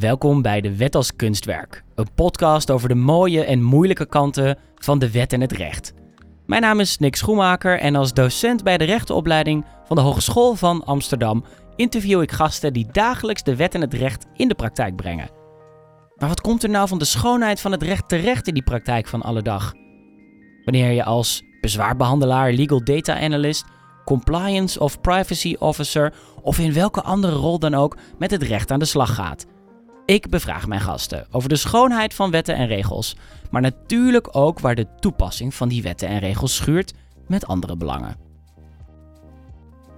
Welkom bij De Wet als Kunstwerk, een podcast over de mooie en moeilijke kanten van de wet en het recht. Mijn naam is Nick Schoenmaker en als docent bij de rechtenopleiding van de Hogeschool van Amsterdam interview ik gasten die dagelijks de wet en het recht in de praktijk brengen. Maar wat komt er nou van de schoonheid van het recht terecht in die praktijk van alle dag? Wanneer je als bezwaarbehandelaar, legal data analyst, compliance of privacy officer of in welke andere rol dan ook met het recht aan de slag gaat. Ik bevraag mijn gasten over de schoonheid van wetten en regels, maar natuurlijk ook waar de toepassing van die wetten en regels schuurt met andere belangen.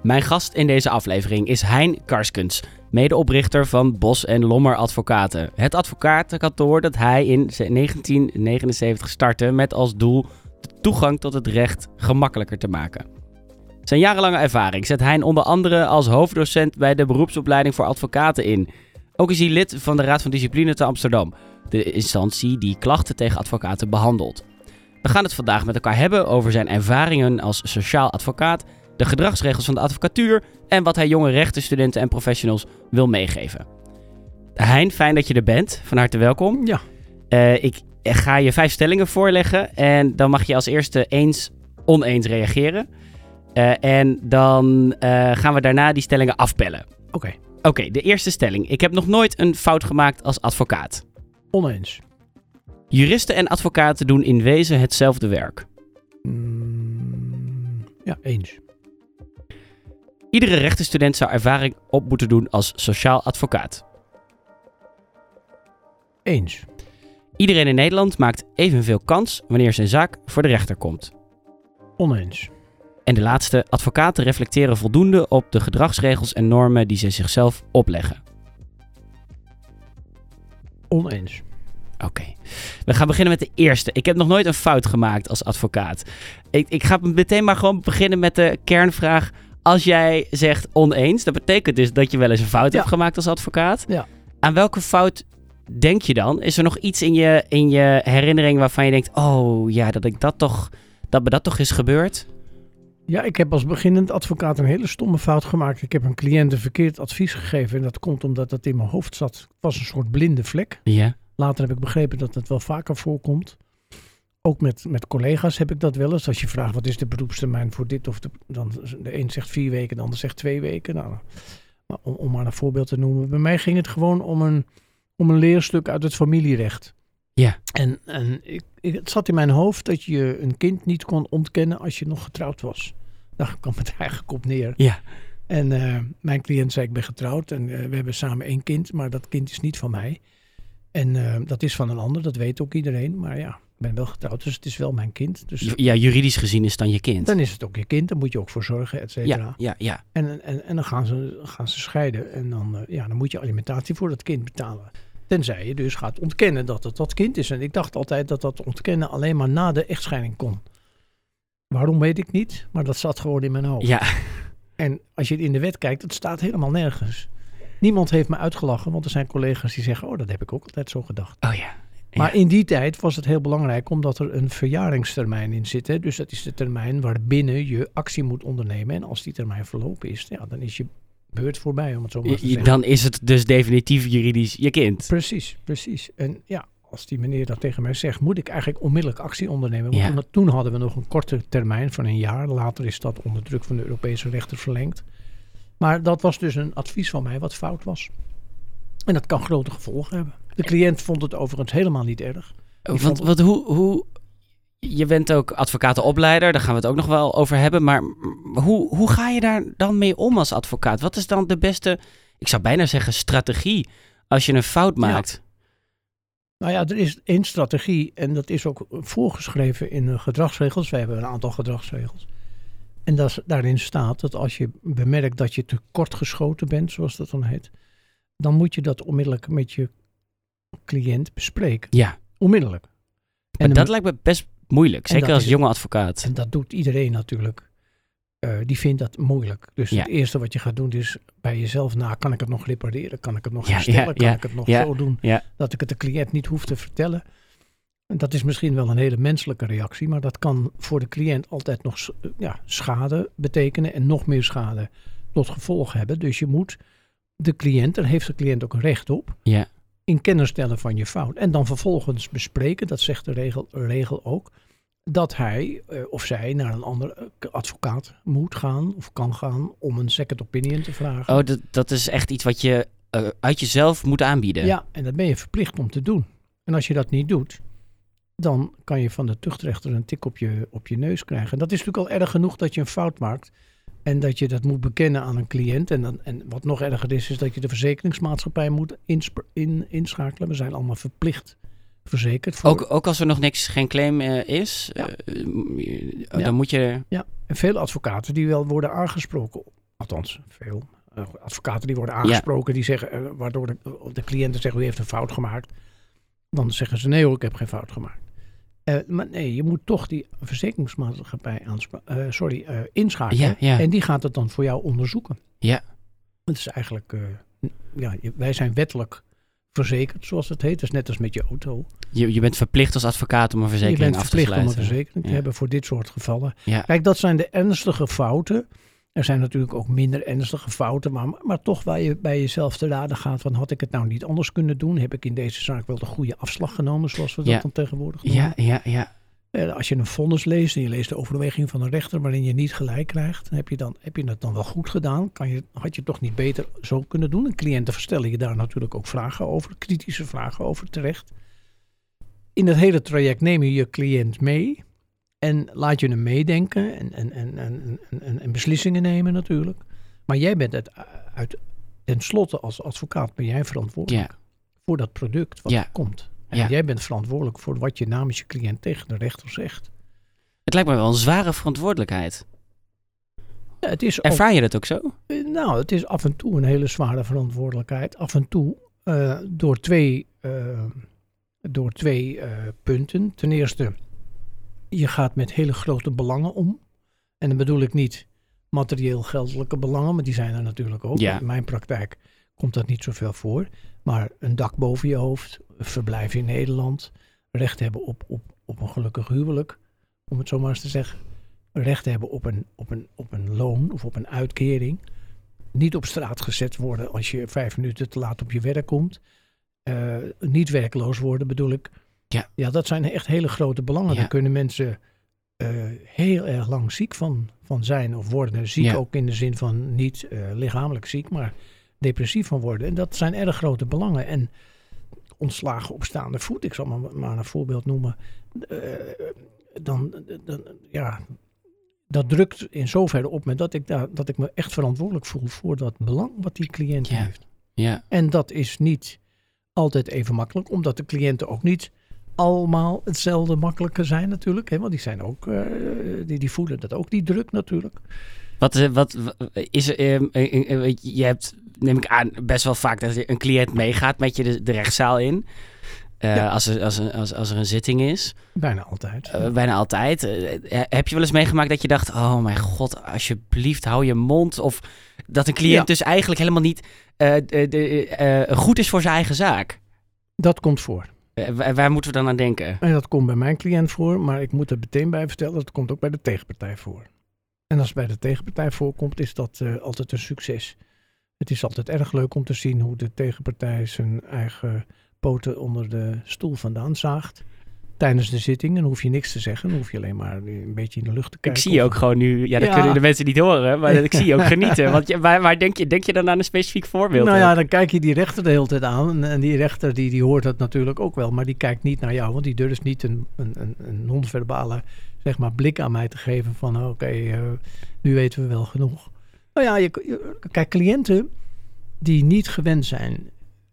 Mijn gast in deze aflevering is Hein Karskens, medeoprichter van Bos en Lommer Advocaten. Het advocatenkantoor dat hij in 1979 startte met als doel de toegang tot het recht gemakkelijker te maken. Zijn jarenlange ervaring zet Hein onder andere als hoofddocent bij de beroepsopleiding voor advocaten in. Ook is hij lid van de Raad van Discipline te Amsterdam, de instantie die klachten tegen advocaten behandelt. We gaan het vandaag met elkaar hebben over zijn ervaringen als sociaal advocaat, de gedragsregels van de advocatuur en wat hij jonge rechtenstudenten en professionals wil meegeven. Hein, fijn dat je er bent. Van harte welkom. Ja. Uh, ik ga je vijf stellingen voorleggen en dan mag je als eerste eens oneens reageren. Uh, en dan uh, gaan we daarna die stellingen afpellen. Oké. Okay. Oké, okay, de eerste stelling. Ik heb nog nooit een fout gemaakt als advocaat. Oneens. Juristen en advocaten doen in wezen hetzelfde werk. Mm, ja, eens. Iedere rechtenstudent zou ervaring op moeten doen als sociaal advocaat. Eens. Iedereen in Nederland maakt evenveel kans wanneer zijn zaak voor de rechter komt. Oneens. En de laatste, advocaten reflecteren voldoende op de gedragsregels en normen die ze zichzelf opleggen. Oneens. Oké. Okay. We gaan beginnen met de eerste. Ik heb nog nooit een fout gemaakt als advocaat. Ik, ik ga meteen maar gewoon beginnen met de kernvraag. Als jij zegt oneens, dat betekent dus dat je wel eens een fout ja. hebt gemaakt als advocaat. Ja. Aan welke fout denk je dan? Is er nog iets in je, in je herinnering waarvan je denkt: oh ja, dat ik dat toch, dat me dat toch is gebeurd? Ja, ik heb als beginnend advocaat een hele stomme fout gemaakt. Ik heb een cliënt een verkeerd advies gegeven. En dat komt omdat dat in mijn hoofd zat. Het was een soort blinde vlek. Ja. Later heb ik begrepen dat het wel vaker voorkomt. Ook met, met collega's heb ik dat wel eens. Als je vraagt wat is de beroepstermijn voor dit of de, dan de een zegt vier weken, de ander zegt twee weken. Nou, maar om, om maar een voorbeeld te noemen. Bij mij ging het gewoon om een, om een leerstuk uit het familierecht. Ja. En, en ik, ik, het zat in mijn hoofd dat je een kind niet kon ontkennen als je nog getrouwd was. Daar kwam het eigenlijk op neer. Ja. En uh, mijn cliënt zei ik ben getrouwd en uh, we hebben samen één kind, maar dat kind is niet van mij. En uh, dat is van een ander, dat weet ook iedereen. Maar ja, ik ben wel getrouwd, dus het is wel mijn kind. Dus ja, juridisch gezien is het dan je kind. Dan is het ook je kind, daar moet je ook voor zorgen, et cetera. Ja, ja, ja. En, en, en dan gaan ze, gaan ze scheiden en dan, ja, dan moet je alimentatie voor dat kind betalen. Tenzij je dus gaat ontkennen dat het dat kind is. En ik dacht altijd dat dat ontkennen alleen maar na de echtscheiding kon. Waarom weet ik niet, maar dat zat gewoon in mijn hoofd. Ja. En als je in de wet kijkt, het staat helemaal nergens. Niemand heeft me uitgelachen, want er zijn collega's die zeggen: Oh, dat heb ik ook altijd zo gedacht. Oh ja. Maar in die tijd was het heel belangrijk omdat er een verjaringstermijn in zit. Hè? Dus dat is de termijn waarbinnen je actie moet ondernemen. En als die termijn verlopen is, ja, dan is je beurt voorbij, om het zo maar te zeggen. Dan is het dus definitief juridisch je kind. Precies, precies. En ja, als die meneer dat tegen mij zegt, moet ik eigenlijk onmiddellijk actie ondernemen. Ja. Want toen hadden we nog een korte termijn van een jaar. Later is dat onder druk van de Europese rechter verlengd. Maar dat was dus een advies van mij wat fout was. En dat kan grote gevolgen hebben. De cliënt vond het overigens helemaal niet erg. Die want want hoe, hoe, je bent ook advocatenopleider, daar gaan we het ook nog wel over hebben. Maar hoe, hoe ga je daar dan mee om als advocaat? Wat is dan de beste, ik zou bijna zeggen, strategie als je een fout maakt? Ja. Nou ja, er is één strategie en dat is ook voorgeschreven in de gedragsregels. Wij hebben een aantal gedragsregels. En dat, daarin staat dat als je bemerkt dat je te kort geschoten bent, zoals dat dan heet, dan moet je dat onmiddellijk met je cliënt bespreken. Ja. Onmiddellijk. En dat lijkt me best moeilijk, zeker als is, jonge advocaat. En dat doet iedereen natuurlijk. Uh, die vindt dat moeilijk. Dus Ja. het eerste wat je gaat doen is bij jezelf na, kan ik het nog repareren? Kan ik het nog Ja, herstellen? ja, kan ik het nog zo doen dat ik het de cliënt niet hoef te vertellen? En dat is misschien wel een hele menselijke reactie, maar dat kan voor de cliënt altijd nog ja, schade betekenen en nog meer schade tot gevolg hebben. Dus je moet de cliënt, daar heeft de cliënt ook recht op, Ja. in kennis stellen van je fout. En dan vervolgens bespreken, dat zegt de regel, regel ook, dat hij uh, of zij naar een andere advocaat moet gaan of kan gaan om een second opinion te vragen. Oh, dat, dat is echt iets wat je uh, uit jezelf moet aanbieden. Ja, en dat ben je verplicht om te doen. En als je dat niet doet, dan kan je van de tuchtrechter een tik op je, op je neus krijgen. En dat is natuurlijk al erg genoeg dat je een fout maakt. En dat je dat moet bekennen aan een cliënt. En, dan, en wat nog erger is, is dat je de verzekeringsmaatschappij moet in, inschakelen. We zijn allemaal verplicht verzekerd. Voor... Ook, ook als er nog niks, geen claim uh, is, ja. uh, dan ja. moet je... Ja, en veel advocaten die wel worden aangesproken. Althans, veel uh, advocaten die worden aangesproken. Die zeggen, waardoor de, de cliënten zeggen, u heeft een fout gemaakt. Dan zeggen ze, nee hoor, ik heb geen fout gemaakt. Maar nee, je moet toch die verzekeringsmaatschappij sorry, inschakelen. En die gaat het dan voor jou onderzoeken. Ja. Het is eigenlijk, ja, wij zijn wettelijk verzekerd, zoals het heet. Is net als met je auto. Je, je bent verplicht als advocaat om een verzekering af te sluiten. Je bent verplicht om een verzekering te hebben voor dit soort gevallen. Kijk, dat zijn de ernstige fouten. Er zijn natuurlijk ook minder ernstige fouten, maar, maar toch waar je bij jezelf te raden gaat van had ik het nou niet anders kunnen doen? Heb ik in deze zaak wel de goede afslag genomen, zoals we dat dan tegenwoordig noemen? Ja, ja, ja. Eh, als je een vonnis leest en je leest de overweging van een rechter waarin je niet gelijk krijgt, heb je, dan, heb je dat dan wel goed gedaan? Kan je, had je het toch niet beter zo kunnen doen? En cliënten verstellen je daar natuurlijk ook vragen over, kritische vragen over terecht. In het hele traject neem je je cliënt mee. En laat je hem meedenken en, en, en, en, en, beslissingen nemen natuurlijk. Maar jij bent het uit, tenslotte als advocaat ben jij verantwoordelijk voor dat product wat er komt. En jij bent verantwoordelijk voor wat je namens je cliënt tegen de rechter zegt. Het lijkt me wel een zware verantwoordelijkheid. Ja, het is Ervaar je dat ook zo? Eh, nou, het is af en toe een hele zware verantwoordelijkheid. Af en toe uh, door twee, uh, door twee punten. Ten eerste je gaat met hele grote belangen om. En dan bedoel ik niet materieel geldelijke belangen, maar die zijn er natuurlijk ook. In mijn praktijk komt dat niet zoveel voor. Maar een dak boven je hoofd, verblijf in Nederland, recht hebben op, op, op een gelukkig huwelijk, om het zo maar eens te zeggen. Recht hebben op een, op, een, op een loon of op een uitkering. Niet op straat gezet worden als je vijf minuten te laat op je werk komt. Uh, niet werkloos worden bedoel ik. Ja. ja, dat zijn echt hele grote belangen. Daar kunnen mensen uh, heel erg lang ziek van, van zijn of worden. Ziek ook in de zin van niet uh, lichamelijk ziek, maar depressief van worden. En dat zijn erg grote belangen. En ontslagen op staande voet, ik zal maar, maar een voorbeeld noemen. Uh, dan, dan, ja, dat drukt in zoverre op me dat ik, daar, dat ik me echt verantwoordelijk voel voor dat belang wat die cliënt ja. heeft. Ja. En dat is niet altijd even makkelijk, omdat de cliënten ook niet allemaal hetzelfde makkelijker zijn natuurlijk. Hè? Want die zijn ook, uh, die, die voelen dat ook, die druk natuurlijk. Wat, eh, wat, is er, uh, je hebt, neem ik aan, best wel vaak dat een cliënt meegaat met je de, de rechtszaal in. Ja. als, er, als, als, als er een zitting is. Bijna altijd. bijna altijd. heb je wel eens meegemaakt dat je dacht: Oh mijn god, alsjeblieft, hou je mond. Of dat een cliënt dus eigenlijk helemaal niet goed is voor zijn eigen zaak? Dat komt voor. Eh, waar moeten we dan aan denken? En dat komt bij mijn cliënt voor, maar ik moet er meteen bij vertellen, dat komt ook bij de tegenpartij voor. En als het bij de tegenpartij voorkomt, is dat altijd een succes. Het is altijd erg leuk om te zien hoe de tegenpartij zijn eigen poten onder de stoel vandaan zaagt tijdens de zitting. Dan hoef je niks te zeggen. Dan hoef je alleen maar een beetje in de lucht te kijken. Ik zie je ook gewoon nu... Ja, dat kunnen de mensen niet horen. Maar ik zie je ook genieten. Want je, waar, waar, denk, je, denk je dan aan een specifiek voorbeeld? Nou ja, dan kijk je die rechter de hele tijd aan. En die rechter die, die hoort dat natuurlijk ook wel. Maar die kijkt niet naar jou. Want die durft niet een, een, een, een non-verbale zeg maar, blik aan mij te geven. Van oké, uh, nu weten we wel genoeg. Nou ja, je, kijk, cliënten die niet gewend zijn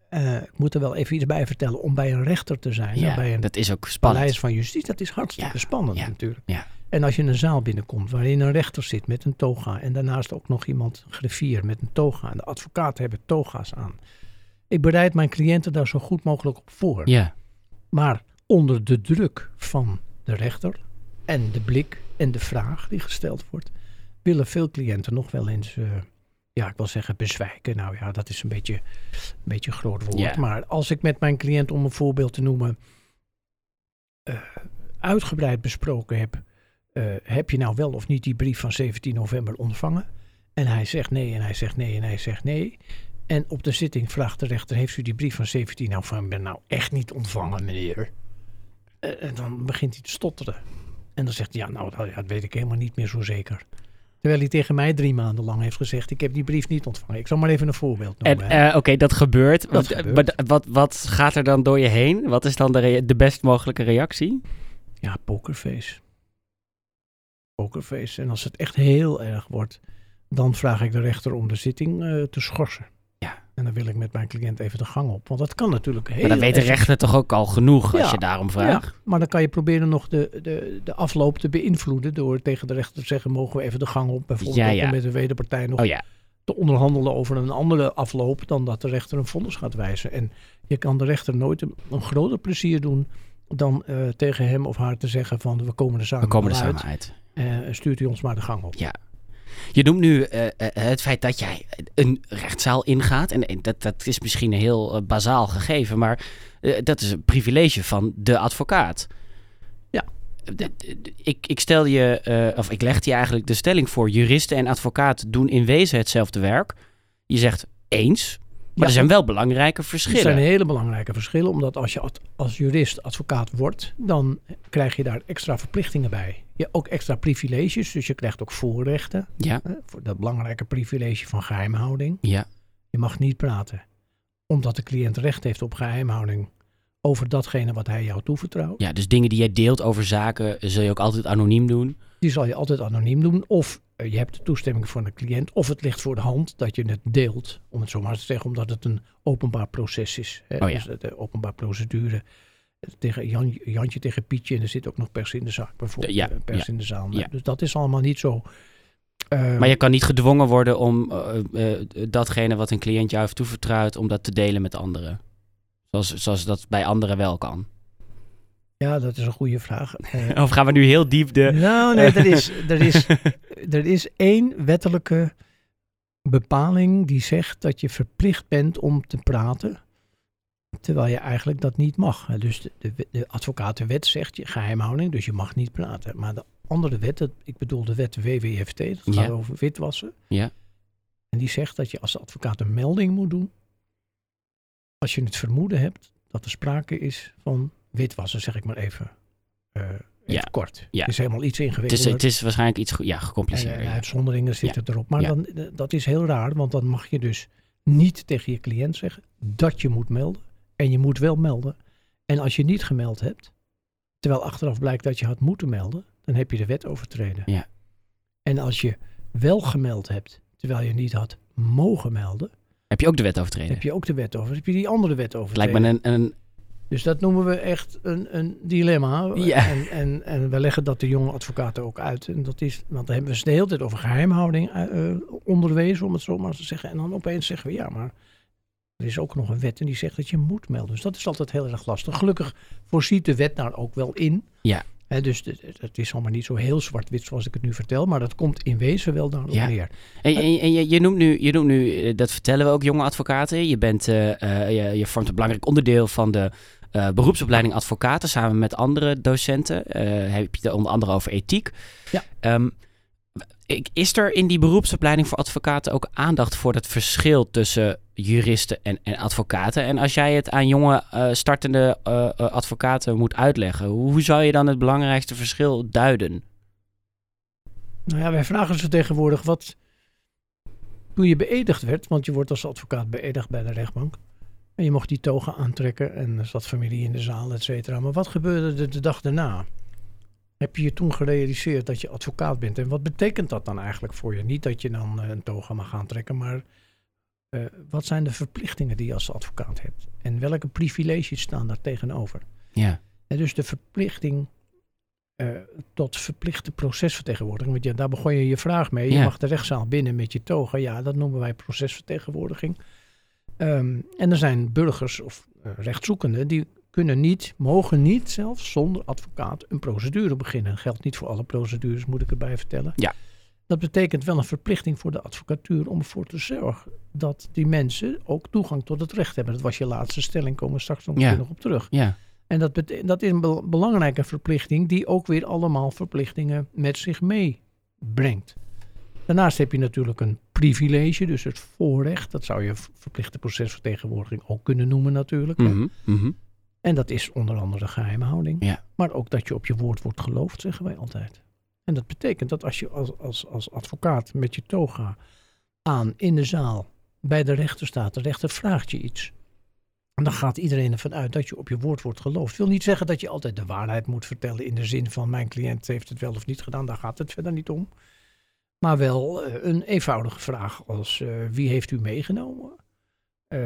uh, ik moet er wel even iets bij vertellen. Om bij een rechter te zijn. Ja, bij een dat is ook spannend. Paleis van justitie. Dat is hartstikke ja, spannend ja, natuurlijk. Ja. En als je in een zaal binnenkomt waarin een rechter zit met een toga. En daarnaast ook nog iemand, een griffier met een toga. En de advocaten hebben toga's aan. Ik bereid mijn cliënten daar zo goed mogelijk op voor. Ja. Maar onder de druk van de rechter en de blik en de vraag die gesteld wordt, willen veel cliënten nog wel eens uh, ja, ik wil zeggen bezwijken. Nou ja, dat is een beetje een beetje een groot woord. Maar als ik met mijn cliënt, om een voorbeeld te noemen, uh, uitgebreid besproken heb, uh, heb je nou wel of niet die brief van 17 november ontvangen? En hij zegt nee, en hij zegt nee, en hij zegt nee. En op de zitting vraagt de rechter, heeft u die brief van 17 nou van ben nou echt niet ontvangen, meneer? Eh, En dan begint hij te stotteren. En dan zegt hij, ja, nou, dat weet ik helemaal niet meer zo zeker. Terwijl hij tegen mij drie maanden lang heeft gezegd, ik heb die brief niet ontvangen. Ik zal maar even een voorbeeld En noemen. eh, oké, dat gebeurt. Dat Wat, gebeurt. wat, wat gaat er dan door je heen? Wat is dan de, de best mogelijke reactie? Ja, pokerface. Pokerface. En als het echt heel erg wordt, dan vraag ik de rechter om de zitting eh, te schorsen. En dan wil ik met mijn cliënt even de gang op. Want dat kan natuurlijk heel Maar dan weet de rechter toch ook al genoeg als je daarom vraagt? Ja, maar dan kan je proberen nog de, de, de afloop te beïnvloeden door tegen de rechter te zeggen, mogen we even de gang op. Bijvoorbeeld Ja, met de wederpartij nog Oh ja, te onderhandelen over een andere afloop dan dat de rechter een vonnis gaat wijzen. En je kan de rechter nooit een, een groter plezier doen dan eh, tegen hem of haar te zeggen van we komen er samen, we komen er samen uit. uit. Eh, stuurt u ons maar de gang op. Ja. Je noemt nu eh, eh, het feit dat jij een rechtszaal ingaat. En, en dat, dat is misschien een heel eh, bazaal gegeven, maar eh, dat is een privilege van de advocaat. Ja. Ik, ik stel je, eh, of ik leg je eigenlijk de stelling voor: juristen en advocaat doen in wezen hetzelfde werk. Je zegt eens, maar Ja. er zijn wel belangrijke Er verschillen. zijn hele belangrijke verschillen, omdat als je als jurist advocaat wordt, dan krijg je daar extra verplichtingen bij. Je ook extra privileges, dus je krijgt ook voorrechten. Ja, Hè, voor dat belangrijke privilege van geheimhouding. ja, Je mag niet praten, omdat de cliënt recht heeft op geheimhouding over datgene wat hij jou toevertrouwt. ja, dus dingen die jij deelt over zaken zul je ook altijd anoniem doen. Die zal je altijd anoniem doen. Of eh, je hebt de toestemming van de cliënt, of het ligt voor de hand dat je het deelt, om het zo maar te zeggen, omdat het een openbaar proces is. Hè? Oh ja. Dus de openbaar procedure. eh, Tegen Jan, Jantje tegen Pietje en er zit ook nog pers in de zaak bijvoorbeeld. Ja, eh, pers ja, in de zaal. ja. Dus dat is allemaal niet zo. eh, Maar je kan niet gedwongen worden om eh, eh, datgene wat een cliënt jou heeft toevertrouwd, om dat te delen met anderen. Zoals, zoals dat bij anderen wel kan. Ja, dat is een goede vraag. Eh, Of gaan we nu heel diep de... Nou, nee, er is, er, is, er is één wettelijke bepaling die zegt dat je verplicht bent om te praten, terwijl je eigenlijk dat niet mag. Dus de, de, de advocatenwet zegt je geheimhouding, dus je mag niet praten. Maar de andere wet, dat- ik bedoel de wet WWFT, dat gaat Ja. over witwassen. Ja. En die zegt dat je als advocaat een melding moet doen als je het vermoeden hebt dat er sprake is van witwassen, zeg ik maar even, eh, Ja. kort. Ja. Het is helemaal iets Het is, ingewikkelder. het is waarschijnlijk iets ja, En, gecompliceerder. eh, ja. uitzonderingen zitten erop. Maar Ja. dan, eh, dat is heel raar, want dan mag je dus niet tegen je cliënt zeggen dat je moet melden. En je moet wel melden. En als je niet gemeld hebt, terwijl achteraf blijkt dat je had moeten melden, dan heb je de wet overtreden. Ja. En als je wel gemeld hebt, terwijl je niet had mogen melden, Heb je ook de wet overtreden? heb je ook de wet over. Heb je die andere wet Het overtreden. lijkt me een... een Dus dat noemen we echt een, een dilemma. Ja. En, en, en we leggen dat de jonge advocaten ook uit. En dat is, want dan hebben we het de hele tijd over geheimhouding eh, eh, onderwezen, om het zo maar te zeggen. En dan opeens zeggen we ja, maar er is ook nog een wet en die zegt dat je moet melden. Dus dat is altijd heel erg lastig. Gelukkig voorziet de wet daar ook wel in. Ja. Dus het- is allemaal niet zo heel zwart-wit zoals ik het nu vertel, maar dat komt in wezen wel daarop Ja. neer. En, en, en je, je noemt nu, je noemt nu, eh, dat vertellen we ook jonge advocaten. Je, bent, je, je vormt een belangrijk onderdeel van de eh, beroepsopleiding advocaten. Samen met andere docenten. Eh, heb je het onder andere over ethiek. Ja. Ehm, ik- is er in die beroepsopleiding voor advocaten ook aandacht voor het verschil tussen juristen en, en advocaten? En als jij het aan jonge eh, startende advocaten moet uitleggen, hoe zou je dan het belangrijkste verschil duiden? Nou ja, wij vragen ze tegenwoordig wat. Toen je beëdigd werd, want je wordt als advocaat beëdigd bij de rechtbank. En je mocht die toga aantrekken en er zat familie in de zaal, et cetera. Maar wat gebeurde er de dag daarna? Heb je je toen gerealiseerd dat je advocaat bent? En wat betekent dat dan eigenlijk voor je? Niet dat je dan eh, een toga mag aantrekken, maar eh, wat zijn de verplichtingen die je als advocaat hebt? En welke privileges staan daar tegenover? Ja, En dus de verplichting eh, tot verplichte procesvertegenwoordiging. Want ja, daar begon je je vraag mee. Je Ja. mag de rechtszaal binnen met je toga. Ja, dat noemen wij procesvertegenwoordiging. Ehm, en er zijn burgers of eh, rechtszoekenden die kunnen niet, mogen niet zelfs zonder advocaat een procedure beginnen. Dat geldt niet voor alle procedures, moet ik erbij vertellen. Ja. Dat betekent wel een verplichting voor de advocatuur om ervoor te zorgen dat die mensen ook toegang tot het recht hebben. Dat was je laatste stelling, komen we straks nog, Ja. misschien nog op terug. ja. En dat, dat is een bel- belangrijke verplichting die ook weer allemaal verplichtingen met zich meebrengt. Daarnaast heb je natuurlijk een privilege, dus het voorrecht. Dat zou je verplichte procesvertegenwoordiging ook kunnen noemen natuurlijk. Mhm, mhm. En dat is onder andere de geheimhouding. Ja. Maar ook dat je op je woord wordt geloofd, zeggen wij altijd. En dat betekent dat als je als, als, als advocaat met je toga aan in de zaal bij de rechter staat, de rechter vraagt je iets. En dan gaat iedereen ervan uit dat je op je woord wordt geloofd. wil niet zeggen dat je altijd de waarheid moet vertellen in de zin van mijn cliënt heeft het wel of niet gedaan. Daar gaat het verder niet om. Maar wel eh, een eenvoudige vraag als eh, wie heeft u meegenomen? Eh,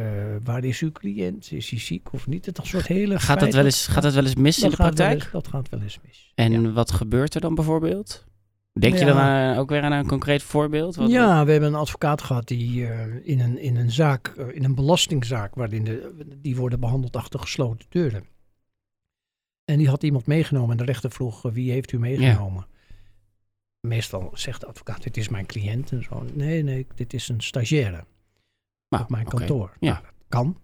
waar is uw cliënt? Is hij ziek of niet? Een soort hele Gaat, dat wel eens, gaat dat wel eens mis in dat de praktijk? eens- dat gaat wel eens mis. En ja. wat gebeurt er dan bijvoorbeeld? Denk je dan aan- ook weer aan een concreet voorbeeld? Wat- ja, we hebben een advocaat gehad die in, een, in een zaak, in een belastingzaak, waarin de, die worden behandeld achter gesloten deuren. En die had iemand meegenomen en de rechter vroeg wie heeft u meegenomen? Meestal zegt de advocaat, dit is mijn cliënt en zo. Nee, nee, dit is een stagiaire Nou, op mijn kantoor. Ja. Nou, dat kan.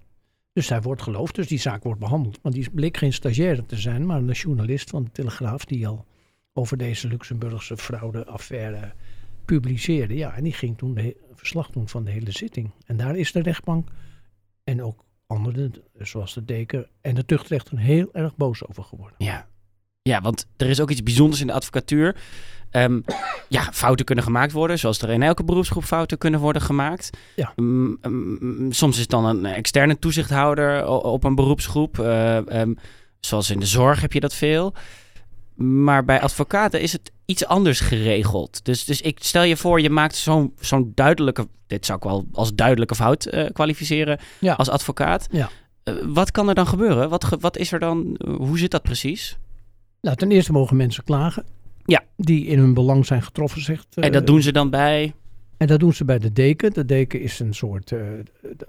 Dus hij wordt geloofd, dus die zaak wordt behandeld. Maar die bleek geen stagiaire te zijn, maar een journalist van de Telegraaf die al over deze Luxemburgse fraudeaffaire publiceerde. Ja, en die ging toen de verslag doen van de hele zitting. En daar is de rechtbank en ook anderen, zoals de deken en de tuchtrechter, heel erg boos over geworden. Ja. Ja, want er is ook iets bijzonders in de advocatuur. Ehm, ja, fouten kunnen gemaakt worden, zoals er in elke beroepsgroep fouten kunnen worden gemaakt. Ja. Mm, mm, soms is het dan een externe toezichthouder op een beroepsgroep. eh, ehm, zoals in de zorg heb je dat veel. Maar bij advocaten is het iets anders geregeld. Dus, dus ik stel je voor, je maakt zo'n zo'n duidelijke... Dit zou ik wel als duidelijke fout eh, kwalificeren Ja. als advocaat. Ja. Eh, wat kan er dan gebeuren? Wat, wat is er dan? Hoe zit dat precies? Nou, ten eerste mogen mensen klagen. Ja. Die in hun belang zijn getroffen, zegt. en eh, dat doen ze dan bij... En dat doen ze bij de deken. De deken is een soort, eh,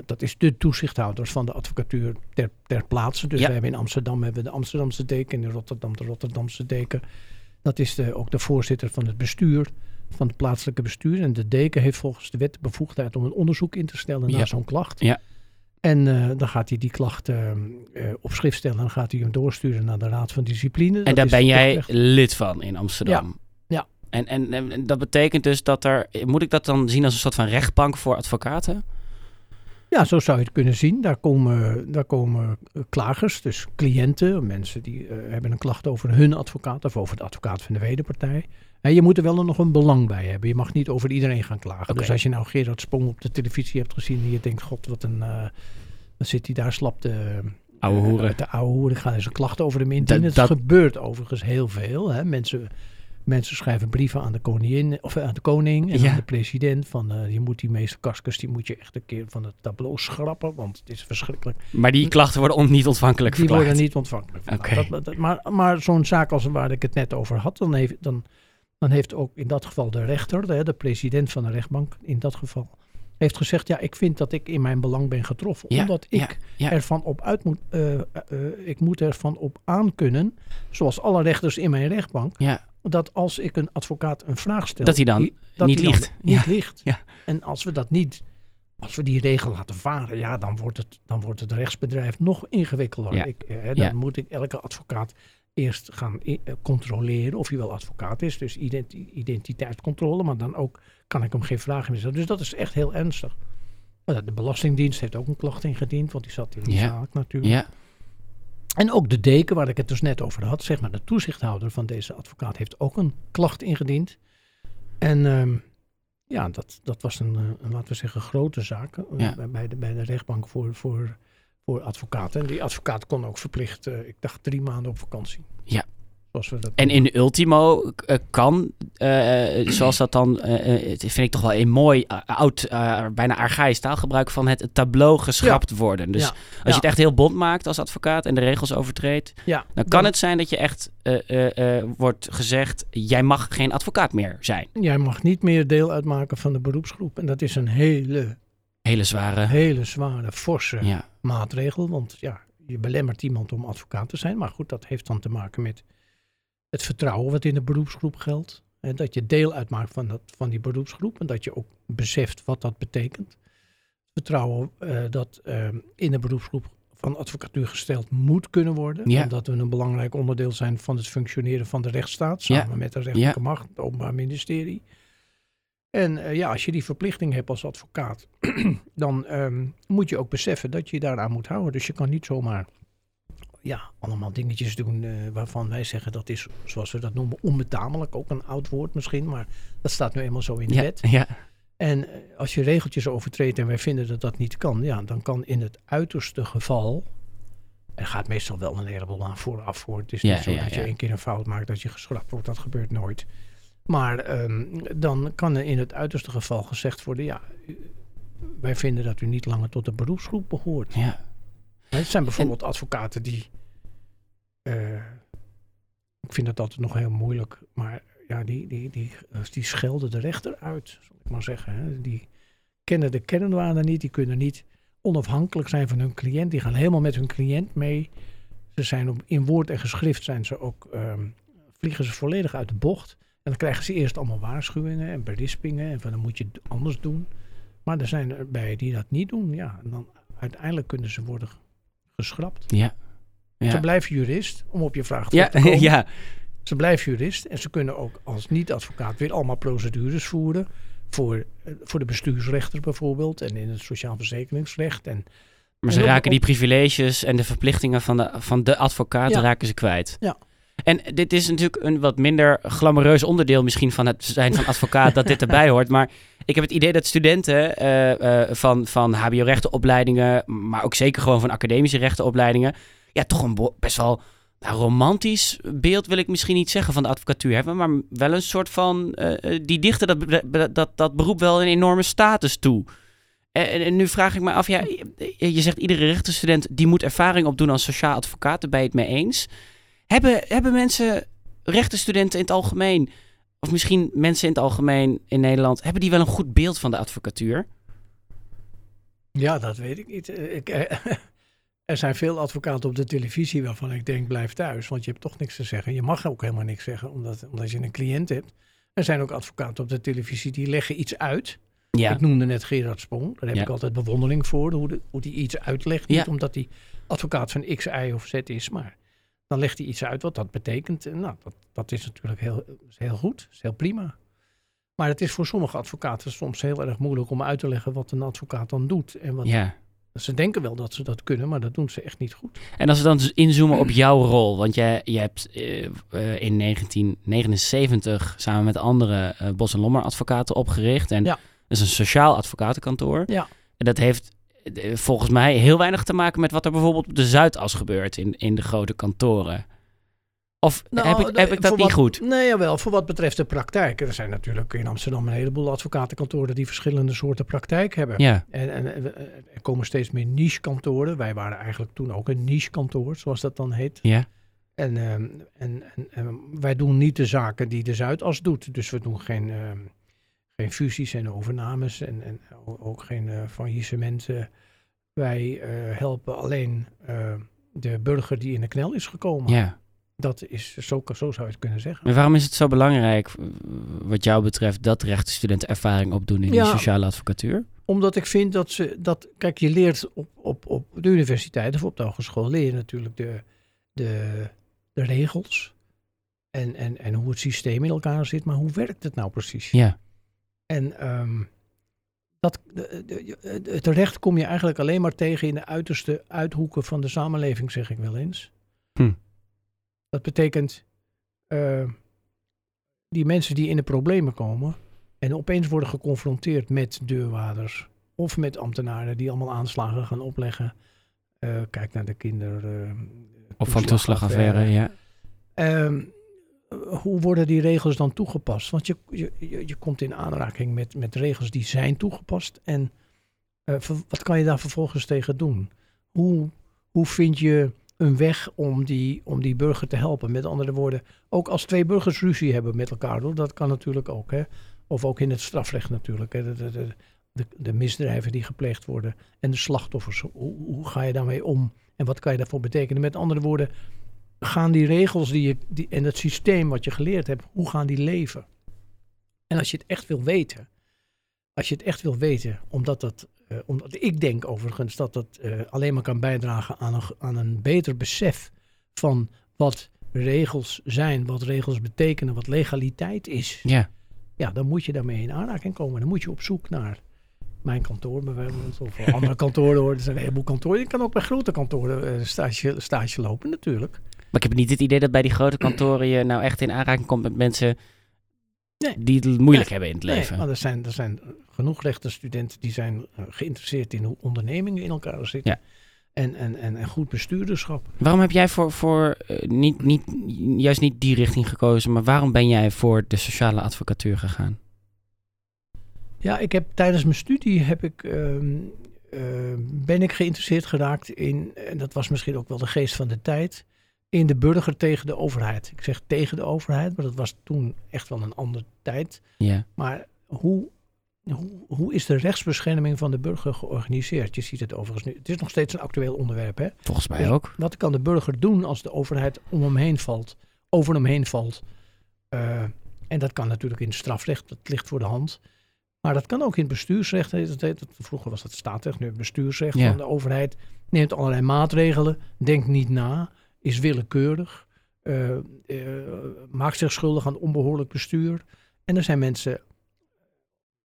dat is de toezichthouder van de advocatuur ter, ter plaatse. Dus Ja. we hebben in Amsterdam hebben we de Amsterdamse deken, in Rotterdam de Rotterdamse deken. Dat is de, ook de voorzitter van het bestuur, van het plaatselijke bestuur. En de deken heeft volgens de wet de bevoegdheid om een onderzoek in te stellen Ja. naar zo'n klacht. Ja. En eh, dan gaat hij die klacht eh, op schrift stellen en dan gaat hij hem doorsturen naar de Raad van Discipline. En Dat daar ben jij lid van in Amsterdam. Ja. En, en, en en dat betekent dus dat er... Moet ik dat dan zien als een soort van rechtbank voor advocaten? Ja, zo zou je het kunnen zien. Daar komen, daar komen eh, klagers, dus cliënten, mensen die hebben een klacht over hun advocaat of over de advocaat van de wederpartij. En je moet er wel nog een belang bij hebben. Je mag niet over iedereen gaan klagen. Dus als je nou Gerard Sprong op de televisie hebt gezien en je denkt, god, wat een... eh dan zit hij daar slap de... Oude eh, hoeren. uit de oude hoeren. Ik ga eens een klacht over hem indienen. Dat- Dat, dat- gebeurt overigens heel veel. Hè. Mensen, mensen schrijven brieven aan de koningin of aan de koning en Ja. aan de president van eh, je moet die Kaskus, die moet je echt een keer van het tableau schrappen, want het is verschrikkelijk. Maar die klachten worden on, niet ontvankelijk Die verklaard. worden niet ontvankelijk. Dat- dat- maar maar zo'n zaak als waar ik het net over had, dan heeft, dan, dan heeft ook in dat geval de rechter, de, de president van de rechtbank in dat geval, heeft gezegd, ja, ik vind dat ik in mijn belang ben getroffen. Ja, omdat ik ja, ja. ervan op uit moet, eh, eh, ik moet ervan op aankunnen, zoals alle rechters in mijn rechtbank, dat als ik een advocaat een vraag stel, Dat hij dan die- dat niet liegt. Niet liegt. En als we dat niet, als we die regel laten varen, ja, dan wordt het, dan wordt het rechtsbedrijf nog ingewikkelder. Ik, eh, hè, dan moet ik elke advocaat eerst gaan eh, controleren of hij wel advocaat is. Dus identi- identiteitscontrole, maar dan ook kan ik hem geen vragen meer stellen. Dus dat is echt heel ernstig. De Belastingdienst heeft ook een klacht ingediend, want die zat in Ja. zaak natuurlijk. ja. En ook de deken, waar ik het dus net over had, zeg maar de toezichthouder van deze advocaat, heeft ook een klacht ingediend. En ehm, ja, dat, dat was een, eh, een, laten we zeggen, grote zaak eh, Ja. bij de, bij de rechtbank voor, voor, voor advocaten. En die advocaat kon ook verplicht, eh, ik dacht, drie maanden op vakantie. Ja. Zoals we dat En in ultimo eh, kan, eh, zoals dat dan, het vind ik toch wel een mooi oud, bijna archaïs taalgebruik van het tableau geschrapt worden. Dus Ja. als Ja. je het echt heel bond maakt als advocaat en de regels overtreedt, ja, dan kan het zijn dat je echt wordt gezegd, jij mag geen advocaat meer zijn. Jij mag niet meer deel uitmaken van de beroepsgroep. En dat is een hele, Hele zware. hele zware, forse Ja, maatregel. Want ja, je belemmert iemand om advocaat te zijn. Maar goed, dat heeft dan te maken met het vertrouwen wat in de beroepsgroep geldt. En dat je deel uitmaakt van, dat, van die beroepsgroep. En dat je ook beseft wat dat betekent. Vertrouwen eh, dat eh, in de beroepsgroep van advocatuur gesteld moet kunnen worden. Ja. Omdat we een belangrijk onderdeel zijn van het functioneren van de rechtsstaat. Samen Ja. met de rechterlijke macht, het openbaar ministerie. En eh, ja, als je die verplichting hebt als advocaat, dan ehm, moet je ook beseffen dat je je daaraan moet houden. Dus je kan niet zomaar ja, allemaal dingetjes doen eh, waarvan wij zeggen dat is, zoals we dat noemen, onbetamelijk. Ook een oud woord misschien, maar dat staat nu eenmaal zo in de Ja, wet. ja, En eh, als je regeltjes overtreedt en wij vinden dat dat niet kan, ja, dan kan in het uiterste geval. Er gaat meestal wel een heleboel aan vooraf voor. Het is Ja, niet zo dat je één keer een fout maakt dat je geschrapt wordt. Dat gebeurt nooit. Maar ehm, dan kan er in het uiterste geval gezegd worden: ja, wij vinden dat u niet langer tot de beroepsgroep behoort. ja. Het zijn bijvoorbeeld advocaten die. eh, ik vind dat altijd nog heel moeilijk. Maar ja, die, die, die, die schelden de rechter uit, zal ik maar zeggen. Hè. Die kennen de kernwaarden niet. Die kunnen niet onafhankelijk zijn van hun cliënt. Die gaan helemaal met hun cliënt mee. Ze zijn op, in woord en geschrift zijn ze ook, ehm, vliegen ze volledig uit de bocht. En dan krijgen ze eerst allemaal waarschuwingen en berispingen. En van dan moet je het anders doen. Maar er zijn er bij die dat niet doen. Ja, en dan uiteindelijk kunnen ze worden geschrapt. ja. Ze blijven jurist, om op je vraag ja, te komen. ja. Ze blijven jurist en ze kunnen ook als niet-advocaat weer allemaal procedures voeren. Voor, eh, voor de bestuursrechter bijvoorbeeld en in het sociaal verzekeringsrecht. En Maar ze op- raken die privileges en de verplichtingen van de, van de advocaat Ja. raken ze kwijt. Ja. En dit is natuurlijk een wat minder glamoureus onderdeel misschien van het zijn van advocaat dat dit erbij hoort. Maar ik heb het idee dat studenten eh, eh, van, van hbo-rechtenopleidingen, maar ook zeker gewoon van academische rechtenopleidingen, ja, toch een best wel nou, romantisch beeld wil ik misschien niet zeggen van de advocatuur hebben, maar wel een soort van, eh, die dichten dat, dat, dat beroep wel een enorme status toe. En, en- nu vraag ik me af, ja, je je zegt iedere rechtenstudent die moet ervaring opdoen als sociaal advocaat, daar ben je het mee eens. Hebben, hebben mensen, rechtenstudenten in het algemeen, of misschien mensen in het algemeen in Nederland, hebben die wel een goed beeld van de advocatuur? ja, dat weet ik niet. Eh, Ik, eh, er zijn veel advocaten op de televisie waarvan ik denk blijf thuis. Want je hebt toch niks te zeggen. Je mag ook helemaal niks zeggen omdat, omdat je een cliënt hebt. Er zijn ook advocaten op de televisie die leggen iets uit. Ja, Ik noemde net Gerard Sprong. Daar heb Ja. ik altijd bewondering voor. Hoe, de, hoe die iets uitlegt. Niet Ja. omdat hij advocaat van X, Y of Z is. Maar dan legt hij iets uit wat dat betekent. En nou, dat, dat is natuurlijk heel, heel goed. is heel prima. Maar het is voor sommige advocaten soms heel erg moeilijk om uit te leggen wat een advocaat dan doet. En wat, ja. Ze denken wel dat ze dat kunnen, maar dat doen ze echt niet goed. En als we dan inzoomen op jouw rol, want jij, je hebt eh, eh, in 1979 samen met andere eh, Bos en Lommer advocaten opgericht. En Ja. dat is een sociaal advocatenkantoor. Ja. En dat heeft volgens mij heel weinig te maken met wat er bijvoorbeeld op de Zuidas gebeurt in, in de grote kantoren. Of Nou, heb, ik, heb ik dat niet wat- goed? Nee, jawel. Voor wat betreft de praktijk. Er zijn natuurlijk in Amsterdam een heleboel advocatenkantoren die verschillende soorten praktijk hebben. Ja, En, en, eh, er komen steeds meer niche-kantoren. Wij waren eigenlijk toen ook een niche-kantoor, zoals dat dan heet. ja, En, ehm, en, en, en wij doen niet de zaken die de Zuidas doet. Dus we doen geen, ehm, geen fusies en overnames en, en ook geen eh faillissementen. Wij eh, helpen alleen eh, de burger die in de knel is gekomen. ja. Dat is, zo, zo zou je het kunnen zeggen. Maar waarom is het zo belangrijk, wat jou betreft, dat rechtenstudenten ervaring opdoen in die Ja. sociale advocatuur? Omdat ik vind dat ze dat. Kijk, je leert op, op, op de universiteit of op de hogeschool leer je natuurlijk de, de, de regels. En, en, en hoe het systeem in elkaar zit. Maar hoe werkt het nou precies? Ja, En ehm, dat, de, de- het recht kom je eigenlijk alleen maar tegen in de uiterste uithoeken van de samenleving, zeg ik wel eens. Hm. Dat betekent eh, die mensen die in de problemen komen en opeens worden geconfronteerd met deurwaarders of met ambtenaren die allemaal aanslagen gaan opleggen. Eh, kijk naar de kinder. eh, of van toeslagaffaire, ja. Ehm, hoe worden die regels dan toegepast? Want je, je, je, komt in aanraking met, met regels die zijn toegepast. En eh, wat kan je daar vervolgens tegen doen? Hoe, hoe vind je een weg om die, om die burger te helpen? Met andere woorden, ook als twee burgers ruzie hebben met elkaar, dat kan natuurlijk ook. Hè? Of ook in het strafrecht natuurlijk. Hè? De, de, de misdrijven die gepleegd worden en de slachtoffers. Hoe, hoe ga je daarmee om? En wat kan je daarvoor betekenen? Met andere woorden, gaan die regels die je, die, en het systeem wat je geleerd hebt, hoe gaan die leven? En als je het echt wil weten, als je het echt wil weten, omdat dat, eh, omdat ik denk overigens dat dat eh, alleen maar kan bijdragen aan een, aan een beter besef van wat regels zijn, wat regels betekenen, wat legaliteit is. Ja, ja, dan moet je daarmee in aanraking komen. Dan moet je op zoek naar mijn kantoor bijvoorbeeld, of andere kantoren. hoor. Er zijn een heleboel kantoren. Je kan ook bij grote kantoren eh, stage, stage lopen natuurlijk. Maar ik heb niet het idee dat bij die grote kantoren je nou echt in aanraking komt met mensen Nee. die het moeilijk Nee. hebben in het Nee, leven. maar er zijn, er zijn genoeg rechterstudenten die zijn eh, geïnteresseerd in hoe ondernemingen in elkaar zitten. Ja. En, en, en, en goed bestuurderschap. Waarom heb jij voor, voor eh, niet, niet, juist niet die richting gekozen, maar waarom ben jij voor de sociale advocatuur gegaan? Ja, ik heb tijdens mijn studie heb ik, ehm, eh, ben ik geïnteresseerd geraakt in, en dat was misschien ook wel de geest van de tijd, in de burger tegen de overheid. Ik zeg tegen de overheid, maar dat was toen echt wel een andere tijd. Ja, Maar hoe, hoe, hoe is de rechtsbescherming van de burger georganiseerd? Je ziet het overigens nu. Het is nog steeds een actueel onderwerp. Hè? volgens mij Ja. ook. Wat kan de burger doen als de overheid om hem heen valt, over hem heen valt? Eh, en dat kan natuurlijk in het strafrecht, dat ligt voor de hand. Maar dat kan ook in het bestuursrecht. heet. Vroeger was dat staatsrecht, nu het bestuursrecht Ja. van de overheid. Neemt allerlei maatregelen, denkt niet na, is willekeurig, eh, eh, maakt zich schuldig aan onbehoorlijk bestuur. En er zijn mensen,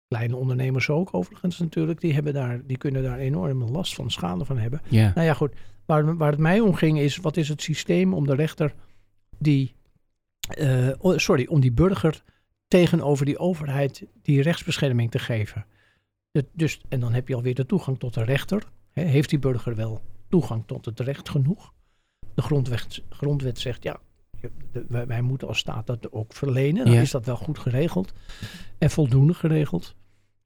kleine ondernemers ook overigens natuurlijk, die, hebben daar, die kunnen daar enorme last van, schade van hebben. Nou ja, goed. Waar, waar het mij om ging is, wat is het systeem om de rechter die, eh, sorry, om die burger tegenover die overheid die rechtsbescherming te geven. Dus, en dan heb je alweer de toegang tot de rechter. Heeft die burger wel toegang tot het recht genoeg? De grondwet, grondwet zegt, ja, wij, wij moeten als staat dat ook verlenen. Dan Ja. is dat wel goed geregeld en voldoende geregeld.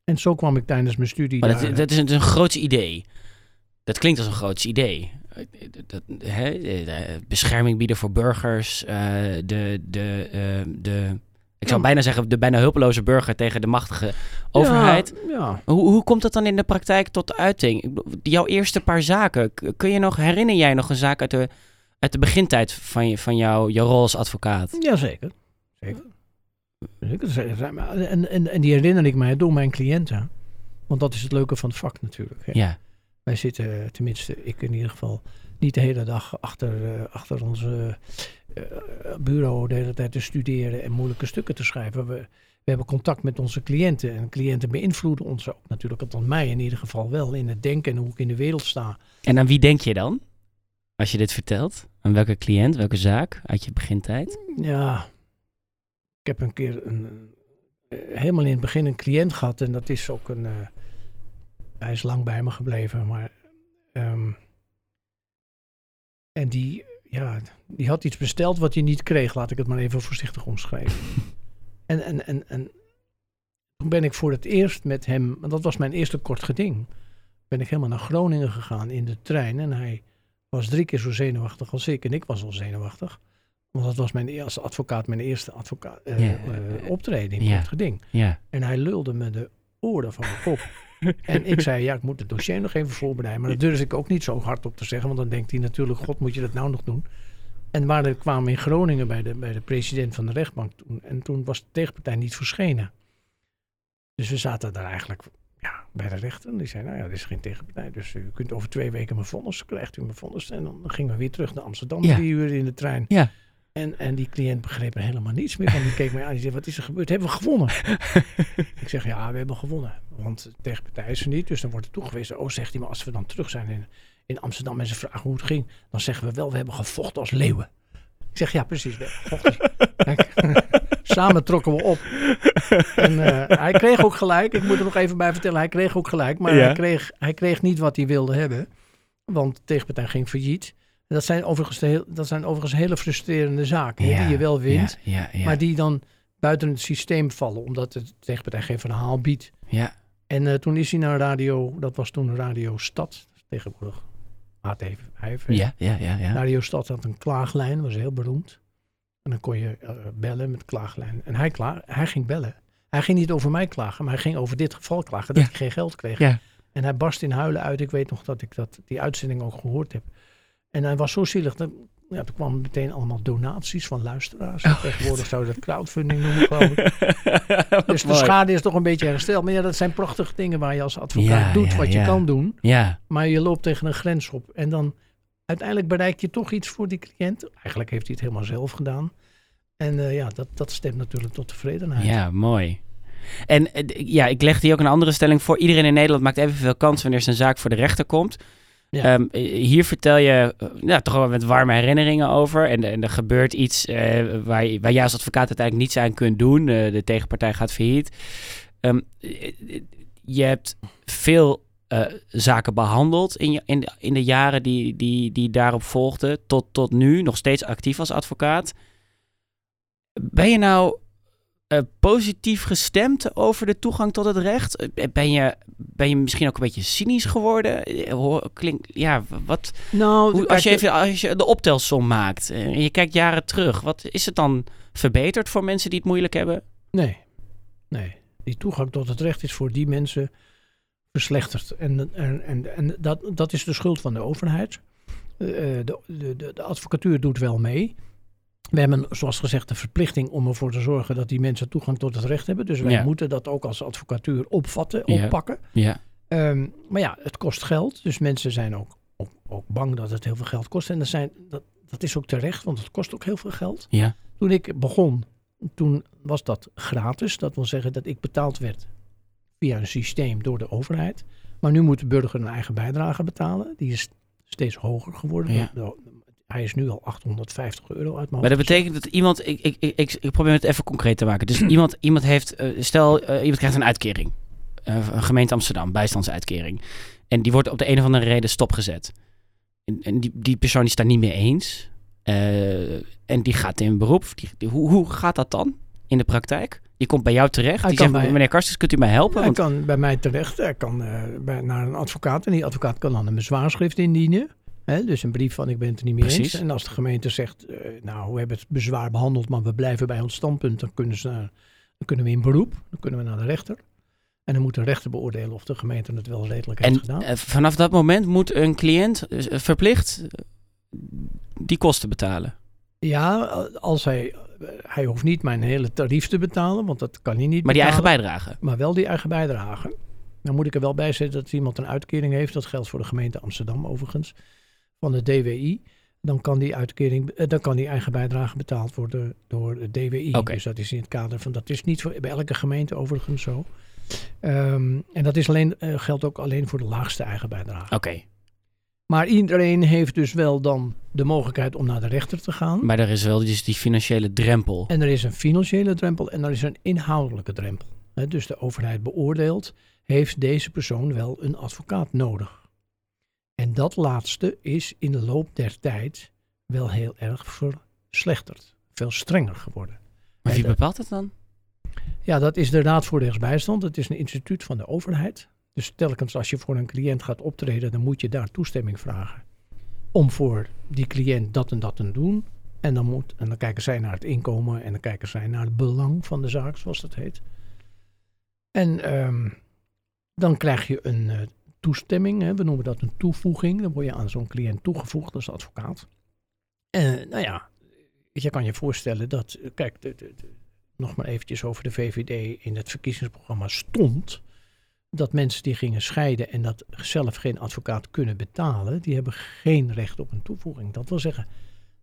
En zo kwam ik tijdens mijn studie maar daar, dat, dat is een, een groots idee. Dat klinkt als een groots idee. Dat, hè, bescherming bieden voor burgers, eh, de, de, eh, de, ik zou bijna zeggen, de bijna hulpeloze burger tegen de machtige overheid. Ja, ja. Hoe, hoe komt dat dan in de praktijk tot uiting? Jouw eerste paar zaken, kun je nog, herinner jij nog een zaak uit de, uit de begintijd van, je, van jou, jouw rol als advocaat? Jazeker. Zeker. Zeker. En, en, en die herinner ik mij door mijn cliënten. Want dat is het leuke van het vak natuurlijk. hè. Ja, Wij zitten, tenminste ik in ieder geval, niet de hele dag achter, eh, achter ons eh, eh, bureau de hele tijd te studeren en moeilijke stukken te schrijven. We, we hebben contact met onze cliënten. En cliënten beïnvloeden ons ook natuurlijk, althans mij in ieder geval wel, in het denken en hoe ik in de wereld sta. en aan wie denk je dan? Als je dit vertelt? Aan welke cliënt, welke zaak uit je begintijd? Ja, ik heb een keer een, eh, helemaal in het begin een cliënt gehad en dat is ook een. eh, hij is lang bij me gebleven, maar. ehm, en die, ja, die had iets besteld wat hij niet kreeg, laat ik het maar even voorzichtig omschrijven. en, en, en, en toen ben ik voor het eerst met hem, want dat was mijn eerste kort geding, ben ik helemaal naar Groningen gegaan in de trein en hij was drie keer zo zenuwachtig als ik en ik was al zenuwachtig. Want dat was mijn eerste advocaat, mijn eerste advocaat, Ja. eh, optreden in kort geding. En hij lulde me de oren van mijn kop. en ik zei, ja, ik moet het dossier nog even voorbereiden. Maar dat durfde ik ook niet zo hard op te zeggen. Want dan denkt hij natuurlijk, god, moet je dat nou nog doen? En waar we kwamen in Groningen bij de, bij de president van de rechtbank toen. En toen was de tegenpartij niet verschenen. Dus we zaten daar eigenlijk ja, bij de rechter. En die zei, nou ja, er is geen tegenpartij. Dus u kunt over twee weken mijn vonnis, krijgt u mijn vonnis. En dan gingen we weer terug naar Amsterdam, Ja. drie uur in de trein. Ja. En, en die cliënt begreep er helemaal niets meer van. Die keek mij aan en die zei, wat is er gebeurd? Hebben we gewonnen? ik zeg, ja, we hebben gewonnen. Want de tegenpartij is er niet, dus dan wordt het toegewezen. Oh, zegt hij, maar als we dan terug zijn in, in Amsterdam en ze vragen hoe het ging, dan zeggen we wel, we hebben gevochten als leeuwen. Ik zeg, ja, precies. We hebben gevochten. Samen trokken we op. En eh, hij kreeg ook gelijk. Ik moet er nog even bij vertellen. Hij kreeg ook gelijk. Maar Ja. hij, kreeg, hij kreeg niet wat hij wilde hebben. Want de tegenpartij ging failliet. Dat zijn overigens, heel, dat zijn overigens hele frustrerende zaken. die je wel wint. Ja. Maar die dan buiten het systeem vallen. Omdat de tegenpartij geen verhaal biedt. ja. En eh, toen is hij naar radio. Dat was toen Radio Stad. Tegenwoordig ATV. ja, ja, ja, ja. Radio Stad had een klaaglijn, was heel beroemd. En dan kon je eh, bellen met klaaglijn. En hij, klaag, hij ging bellen. Hij ging niet over mij klagen, maar hij ging over dit geval klagen. Dat Ja. ik geen geld kreeg. Ja. En hij barst in huilen uit. Ik weet nog dat ik dat, die uitzending ook gehoord heb. En hij was zo zielig. Dat, ja, er kwamen meteen allemaal donaties van luisteraars. Oh, Tegenwoordig zou je dat crowdfunding noemen, geloof ik. Dus de schade is toch een beetje hersteld. Maar ja, dat zijn prachtige dingen waar je als advocaat Ja, doet ja, wat je kan doen. Ja, Maar je loopt tegen een grens op. En dan uiteindelijk bereik je toch iets voor die cliënt. Eigenlijk heeft hij het helemaal zelf gedaan. En eh, ja, dat, dat stemt natuurlijk tot tevredenheid. ja, mooi. En eh, ja, ik leg hier ook een andere stelling voor. Iedereen in Nederland maakt evenveel kans wanneer zijn zaak voor de rechter komt. Ja. Ehm, eh, hier vertel je ja, toch wel met warme herinneringen over. En, en er gebeurt iets waar, je, waar jij als advocaat uiteindelijk niets aan kunt doen. De tegenpartij gaat failliet. Ehm, eh, eh, je hebt veel eh, zaken behandeld in, je, in, de, in de jaren die, die, die daarop volgden. Tot, tot nu, nog steeds actief als advocaat. Ben je nou eh, positief gestemd over de toegang tot het recht? Eh, Ben je, ben je misschien ook een beetje cynisch geworden? Klink, ja, wat, Nou, hoe, als, je even, als je de optelsom maakt en je kijkt jaren terug, wat is het dan verbeterd voor mensen die het moeilijk hebben? Nee, nee. Die toegang tot het recht is voor die mensen verslechterd. En, en, en, en dat, dat is de schuld van de overheid. Eh, de, de, de, advocatuur doet wel mee. We hebben, zoals gezegd, de verplichting om ervoor te zorgen dat die mensen toegang tot het recht hebben. Dus wij Ja. moeten dat ook als advocatuur opvatten, oppakken. Ja, Ehm, maar ja, het kost geld. Dus mensen zijn ook, ook, ook bang dat het heel veel geld kost. En dat, zijn, dat, dat is ook terecht, want het kost ook heel veel geld. ja, Toen ik begon, toen was dat gratis. Dat wil zeggen dat ik betaald werd via een systeem door de overheid. Maar nu moet de burger een eigen bijdrage betalen. Die is steeds hoger geworden. Ja. Hij is nu al 850 euro uit mijn maar dat betekent dat iemand, ik, ik, ik, ik, probeer het even concreet te maken. Dus iemand, iemand heeft, eh, stel eh, iemand krijgt een uitkering. Eh, een gemeente Amsterdam, bijstandsuitkering. En die wordt op de een of andere reden stopgezet. En, en die, die persoon is daar niet mee eens. En die gaat in beroep. Die, die- hoe, hoe gaat dat dan in de praktijk? Je komt bij jou terecht. Hij Die zegt, bij- meneer Karstens, kunt u mij helpen? Hij Want, kan bij mij terecht. Hij kan eh, bij, naar een advocaat. En die advocaat kan dan een bezwaarschrift indienen. Hè, dus een brief van ik ben het er niet mee Precies. eens. En als de gemeente zegt, eh, nou we hebben het bezwaar behandeld, maar we blijven bij ons standpunt. Dan kunnen, ze, naar- dan kunnen we in beroep. Dan kunnen we naar de rechter. En dan moet de rechter beoordelen of de gemeente het wel redelijk heeft en gedaan. eh, vanaf dat moment moet een cliënt verplicht die kosten betalen. Ja, als hij, hij hoeft niet mijn hele tarief te betalen, want dat kan hij niet Maar die eigen bijdrage. Maar wel die eigen bijdrage. Dan moet ik er wel bij zetten dat iemand een uitkering heeft. Dat geldt voor de gemeente Amsterdam overigens. Van de DWI. Dan kan die, uitkering, eh, dan kan die eigen bijdrage betaald worden door de DWI. Dus dat is in het kader van... Dat is niet voor, bij elke gemeente overigens zo. Ehm, en dat is alleen, eh, geldt ook alleen voor de laagste eigen bijdrage. Oké, Maar iedereen heeft dus wel dan de mogelijkheid om naar de rechter te gaan. maar er is wel dus die financiële drempel. En er is een financiële drempel en er is een inhoudelijke drempel. Dus de overheid beoordeelt, heeft deze persoon wel een advocaat nodig? En dat laatste is in de loop der tijd wel heel erg verslechterd. Veel strenger geworden. Maar wie de- bepaalt het dan? Ja, dat is de Raad voor Rechtsbijstand. Het is een instituut van de overheid. Dus telkens als je voor een cliënt gaat optreden, dan moet je daar toestemming vragen. Om voor die cliënt dat en dat te doen. En dan, moet, en dan kijken zij naar het inkomen en dan kijken zij naar het belang van de zaak, zoals dat heet. En ehm, dan krijg je een eh, toestemming, hè, we noemen dat een toevoeging. Dan word je aan zo'n cliënt toegevoegd als advocaat. En nou ja, je kan je voorstellen dat, eh, kijk, nog maar eventjes over de VVD in het verkiezingsprogramma stond dat mensen die gingen scheiden en dat zelf geen advocaat kunnen betalen, die hebben geen recht op een toevoeging. Dat wil zeggen,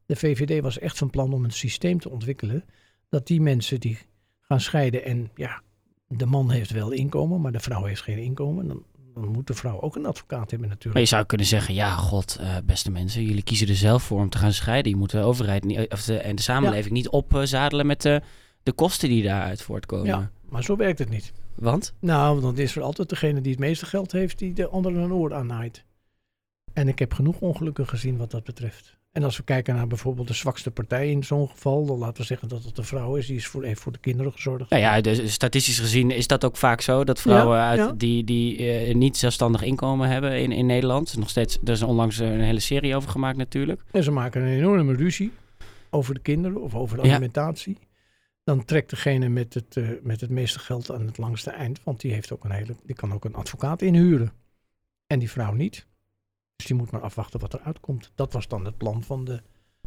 de VVD was echt van plan om een systeem te ontwikkelen dat die mensen die gaan scheiden en ja, de man heeft wel inkomen, maar de vrouw heeft geen inkomen, dan, dan moet de vrouw ook een advocaat hebben natuurlijk. Maar je zou kunnen zeggen, ja, god, eh, beste mensen, jullie kiezen er zelf voor om te gaan scheiden. Je moet de overheid niet, of de, en de samenleving niet opzadelen met de, de kosten die daaruit voortkomen. Ja, maar zo werkt het niet. Want? Nou, dan is er altijd degene die het meeste geld heeft, die de andere een oor aannaait. En ik heb genoeg ongelukken gezien wat dat betreft. En als we kijken naar bijvoorbeeld de zwakste partij in zo'n geval, dan laten we zeggen dat het de vrouw is, die is voor, heeft voor de kinderen gezorgd. Nou ja, dus statistisch gezien is dat ook vaak zo. Dat vrouwen Ja, uit, ja. die, die eh, niet zelfstandig inkomen hebben in, in Nederland. Nog steeds, er is onlangs een hele serie over gemaakt natuurlijk. En ze maken een enorme ruzie over de kinderen of over de Ja. Dan trekt degene met het, eh, met het meeste geld aan het langste eind, want die, heeft ook een hele, die kan ook een advocaat inhuren. En die vrouw niet. Dus die moet maar afwachten wat eruit komt. Dat was dan het plan van de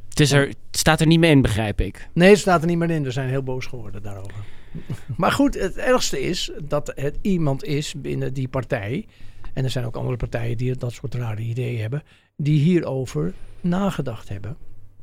Het, is er, het staat er niet mee in, begrijp ik. Nee, het staat er niet meer in. We zijn heel boos geworden daarover. maar goed, het ergste is dat het iemand is binnen die partij. En er zijn ook andere partijen die dat soort rare ideeën hebben. Die hierover nagedacht hebben.